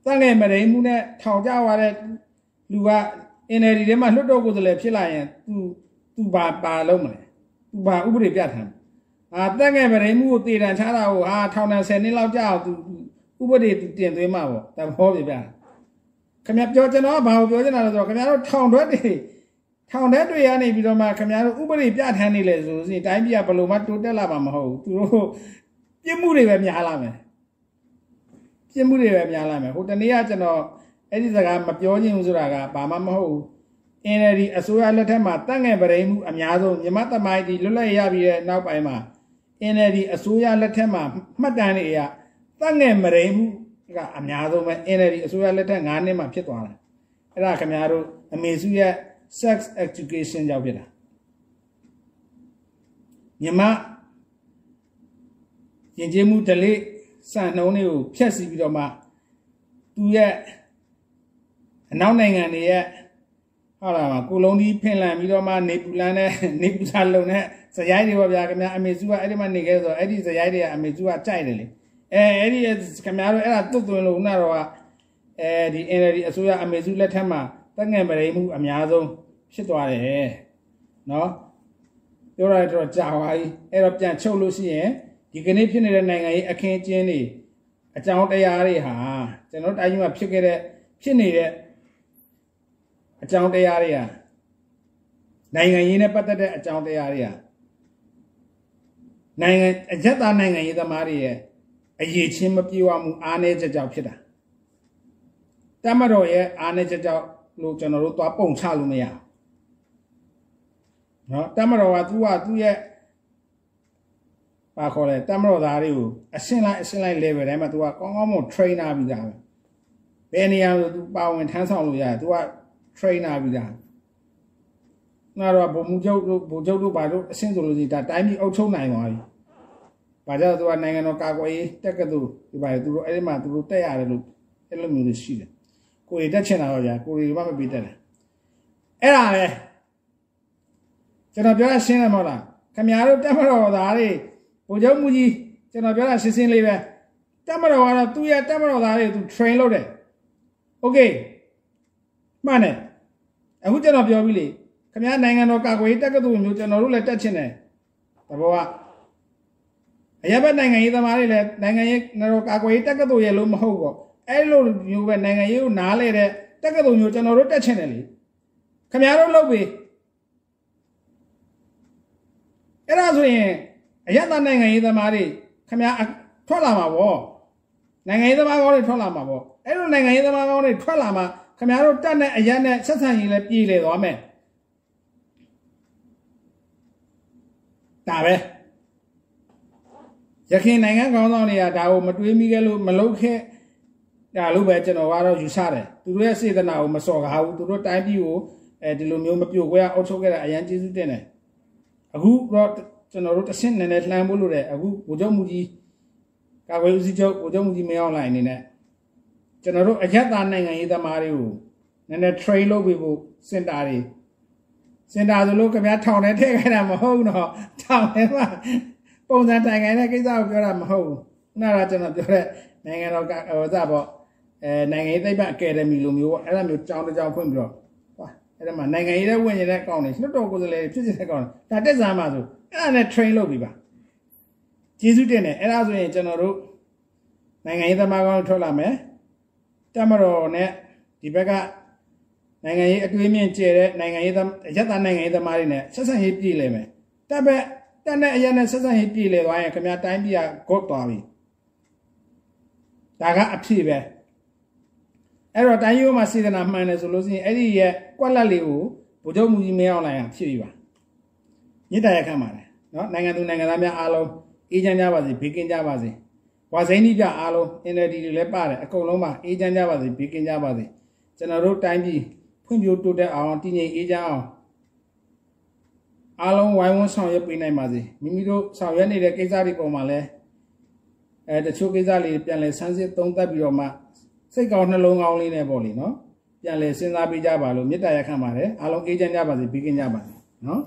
တန်ငယ်မရိမှုနဲ့ထောင်ကြွားတဲ့ လူက NLD ထဲမှာလွှတ်တော်ကိုယ်စားလှယ်ဖြစ်လာရင်သူသူဘာပါလုံးမလဲသူဘာဥပဒေပြဋ္ဌာန်းအာတက်ငယ်ပရိမှုကိုတည်တံချတာကိုဟာထောင်ဒဏ်10နှစ်လောက်ကြာအောင်သူဥပဒေတင်သွင်းမှာပေါ့တဘောပြပြခင်ဗျာပြောကျွန်တော်ကဘာကိုပြောချင်တာလဲဆိုတော့ခင်ဗျားတို့ထောင်ထွက်တွေထောင်ထဲတွေရနေပြီးတော့မှခင်ဗျားတို့ဥပဒေပြဋ္ဌာန်းနေလေဆိုရင်တိုင်းပြည်ကဘယ်လိုမှတိုးတက်လာမှာမဟုတ်ဘူးသူတို့ပြစ်မှုတွေပဲများလာမယ်ပြစ်မှုတွေပဲများလာမယ်ဟိုတနေ့ကကျွန်တော် အဲ့ဒီစကားမပြောချင်ဘူးဆိုတာကဘာမှမဟုတ်ဘူး NLD အစိုးရလက်ထက်မှာတန့်ငယ်ပရိမှုအများဆုံးမြမသမိုင်းဒီလွတ်လပ်ရပြီးတဲ့နောက်ပိုင်းမှာ NLD အစိုးရလက်ထက်မှာမှတ်တမ်းတွေအရတန့်ငယ်မရိမှုကအများဆုံးပဲ NLD အစိုးရလက်ထက်9နှစ်မှာဖြစ်သွားတာအဲ့ဒါခင်ဗျားတို့အမေစုရဲ့ sex education ကြောင့်ဖြစ်တာမြမယဉ်ကျေးမှုဒလိစံနှုံးတွေကိုဖျက်ဆီးပြီးတော့မှသူရဲ့ အနောက်နိုင်ငံတွေရဲ့ဟုတ်လားကိုလုံးဒီဖင်လန်ပြီးတော့မှနေပူလန်နဲ့နေပူစာလုံနဲ့ဇယိုက်တွေပေါ့ဗျာခင်ဗျာအမေစုကအဲ့ဒီမှာနေခဲ့ဆိုအဲ့ဒီဇယိုက်တွေကအမေစုကကြိုက်တယ်လေအဲအဲ့ဒီခင်ဗျားတို့အဲ့ဒါတွတ်သွင်းလို့ခုနတော့အဲဒီ NLD အစိုးရအမေစုလက်ထက်မှာတက်ငယ်ပရိမှုအများဆုံးဖြစ်သွားတယ်နော်ပြောရတော့ကြာသွားပြီအဲ့တော့ပြန်ချုပ်လို့ရှိရင်ဒီကနေ့ဖြစ်နေတဲ့နိုင်ငံရေးအခင်းအကျင်းတွေအကြောင်းတရားတွေဟာကျွန်တော်တိုင်းမှာဖြစ်ခဲ့တဲ့ဖြစ်နေတဲ့ အကြောင်းတရားတွေဟာနိုင်ငံရေးနဲ့ပတ်သက်တဲ့အကြောင်းတရားတွေဟာနိုင်ငံအကြက်သားနိုင်ငံရေးသမားတွေရဲ့အရေးချင်းမပြေဝမှုအားနည်းချက်ကြောင့်ဖြစ်တာတမတော်ရဲ့အားနည်းချက်ကြောင့်လို့ကျွန်တော်တို့သွားပုံချလို့မရနော်တမတော်ကသူ့ဟာသူ့ရဲ့ပါခေါ်တယ်တမတော်သားတွေကိုအရှင်းလိုက်အရှင်းလိုက် level တိုင်းမှာ तू ကကောင်းကောင်းမွန် trainer ပြီးသားပဲဘယ်နေရာလို့ तू ပါဝင်ထမ်းဆောင်လို့ရတယ် तू က trainer ပြီးသားငါတော့ဘုံမူချုပ်တို့ဘုံချုပ်တို့ဘာတို့အဆင့်ဆိုလို့ဒီဒါတိုင်းပြည်အုပ်ချုပ်နိုင်သွားပြီ။ဘာကြောင့်သူကနိုင်ငံတော်ကာကွယ်ရေးတက်ကတူဒီပါသူတို့အဲ့ဒီမှာသူတို့တက်ရတယ်လို့အဲ့လိုမျိုးတွေရှိတယ်။ကိုရီတက်ချင်တာတော့ဗျာကိုရီဘာမှမပြီးတက်တယ်။အဲ့ဒါပဲကျွန်တော်ပြောရရှင်းတယ်မဟုတ်လား။ခင်ဗျားတို့တက်မတော်သားတွေဘုံချုပ်မူကြီးကျွန်တော်ပြောတာရှင်းရှင်းလေးပဲ။တက်မတော်ကတော့သူ့ရဲ့တက်မတော်သားတွေသူ train လုပ်တယ်။ Okay မှန်တယ်။အခုကျွန်တော်ပြောပြီးလေခင်ဗျားနိုင်ငံတော်ကာကွယ်ရေးတက္ကသိုလ်မျိုးကျွန်တော်တို့လည်းတက်ချင်တယ်တဘောကအရဘတ်နိုင်ငံရေးသမားတွေလည်းနိုင်ငံရေးတော်ကာကွယ်ရေးတက္ကသိုလ်ရဲ့လို့မဟုတ်ပေါ့အဲ့လိုမျိုးပဲနိုင်ငံရေးကိုနားလဲတဲ့တက္ကသိုလ်မျိုးကျွန်တော်တို့တက်ချင်တယ်လေခင်ဗျားတို့လုပ်ပြီအဲ့ဒါဆိုရင်အရဘတ်နိုင်ငံရေးသမားတွေခင်ဗျားထွက်လာမှာပေါ့နိုင်ငံရေးသမားကောင်းတွေထွက်လာမှာပေါ့အဲ့လိုနိုင်ငံရေးသမားကောင်းတွေထွက်လာမှာ ခင်ဗျားတို့တက်တဲ့အရက်နဲ့ဆက်ဆံရေးလည်းပြည်လေသွားမယ်ဒါပဲရခိုင်နိုင်ငံကောင်းဆောင်တွေကဒါကိုမတွေးမိခဲ့လို့မလုပ်ခဲ့ဒါလို့ပဲကျွန်တော်ကတော့ယူဆတယ်သူတို့ရဲ့စေတနာကိုမစော်ကားဘူးသူတို့တိုင်းပြည်ကိုအဲဒီလိုမျိုးမပြိုကွဲအောင်ထုတ်ခဲ့တာအရန်ကျေးဇူးတင်တယ်အခုတော့ကျွန်တော်တို့တဆင့်နည်းနည်းလှမ်းဖို့လို့တယ်အခုဗိုလ်ချုပ်မူကြီးကာကွယ်ဦးစီးချုပ်ဗိုလ်ချုပ်မူကြီးမင်းအောင်လှိုင်အနေနဲ့ ကျွန်တော်တို့အရက်သားနိုင်ငံရေးသမားတွေကိုနည်းနည်း train လုပ်ပေးဖို့စင်တာတွေစင်တာဆိုလို့ခင်ဗျားထောင်ထဲထည့်ခဲ့တာမဟုတ်တော့ထောင်ထဲမှာပုံစံတိုင်ခိုင်တဲ့ကိစ္စကိုပြောတာမဟုတ်ဘူးခုနကကျွန်တော်ပြောတဲ့နိုင်ငံတော်ကဟိုစပေါ့အဲနိုင်ငံရေးသိပ္ပံအကယ်ဒမီလိုမျိုးပေါ့အဲ့လိုမျိုးကြောင်းတစ်ကြောင်းဖွင့်ပြီးတော့ဟာအဲ့ဒါမှနိုင်ငံရေးတဲ့ဝင်ရတဲ့ကောင်းနေလွတ်တော်ကိုယ်စားလှယ်ဖြစ်နေတဲ့ကောင်းဒါတက်စားမှဆိုအဲ့ဒါနဲ့ train လုပ်ပြီးပါကျေးဇူးတင်တယ်အဲ့ဒါဆိုရင်ကျွန်တော်တို့နိုင်ငံရေးသမားကောင်းထွက်လာမယ် တမတော်နဲ့ဒီဘက်ကနိုင်ငံရေးအတွေးမြင့်ကျဲတဲ့နိုင်ငံရေးရက်သားနိုင်ငံရေးသမားတွေနဲ့ဆက်ဆံရေးပြည်လဲမယ်တပ်ဘက်တက်တဲ့အရက်နဲ့ဆက်ဆံရေးပြည်လဲသွားရင်ခင်ဗျာတိုင်းပြည်ကဂုတ်သွားပြီဒါကအဖြစ်ပဲအဲ့တော့တိုင်းရိုးမှာစေတနာမှန်တယ်ဆိုလို့ရှိရင်အဲ့ဒီရဲ့ကွက်လက်လေးကိုဗိုလ်ချုပ်မူကြီးမင်းအောင်လှိုင်ကဖြစ်ပြီပါမြစ်တရခန့်ပါတယ်နော်နိုင်ငံသူနိုင်ငံသားများအားလုံးအေးချမ်းကြပါစေဘေးကင်းကြပါစေ ဝါစိန်ကြီးပြအားလုံး NLD တွေလည်းပါတယ်အကုန်လုံးပါအေးချမ်းကြပါစေဘေးကင်းကြပါစေကျွန်တော်တို့တိုင်းပြည်ဖွံ့ဖြိုးတိုးတက်အောင်တည်ငြိမ်အေးချမ်းအောင်အားလုံးဝိုင်းဝန်းဆောင်ရွက်ပေးနိုင်ပါစေမိမိတို့ဆောင်ရွက်နေတဲ့ကိစ္စတွေပေါ်မှာလည်းအဲတချို့ကိစ္စလေးပြန်လဲဆန်းစစ်သုံးသပ်ပြီးတော့မှစိတ်ကောင်းနှလုံးကောင်းလေးနဲ့ပေါ့လေနော်ပြန်လဲစဉ်းစားပေးကြပါလို့မေတ္တာရက်ခံပါတယ်အားလုံးအေးချမ်းကြပါစေပြီးကင်းကြပါစေနော်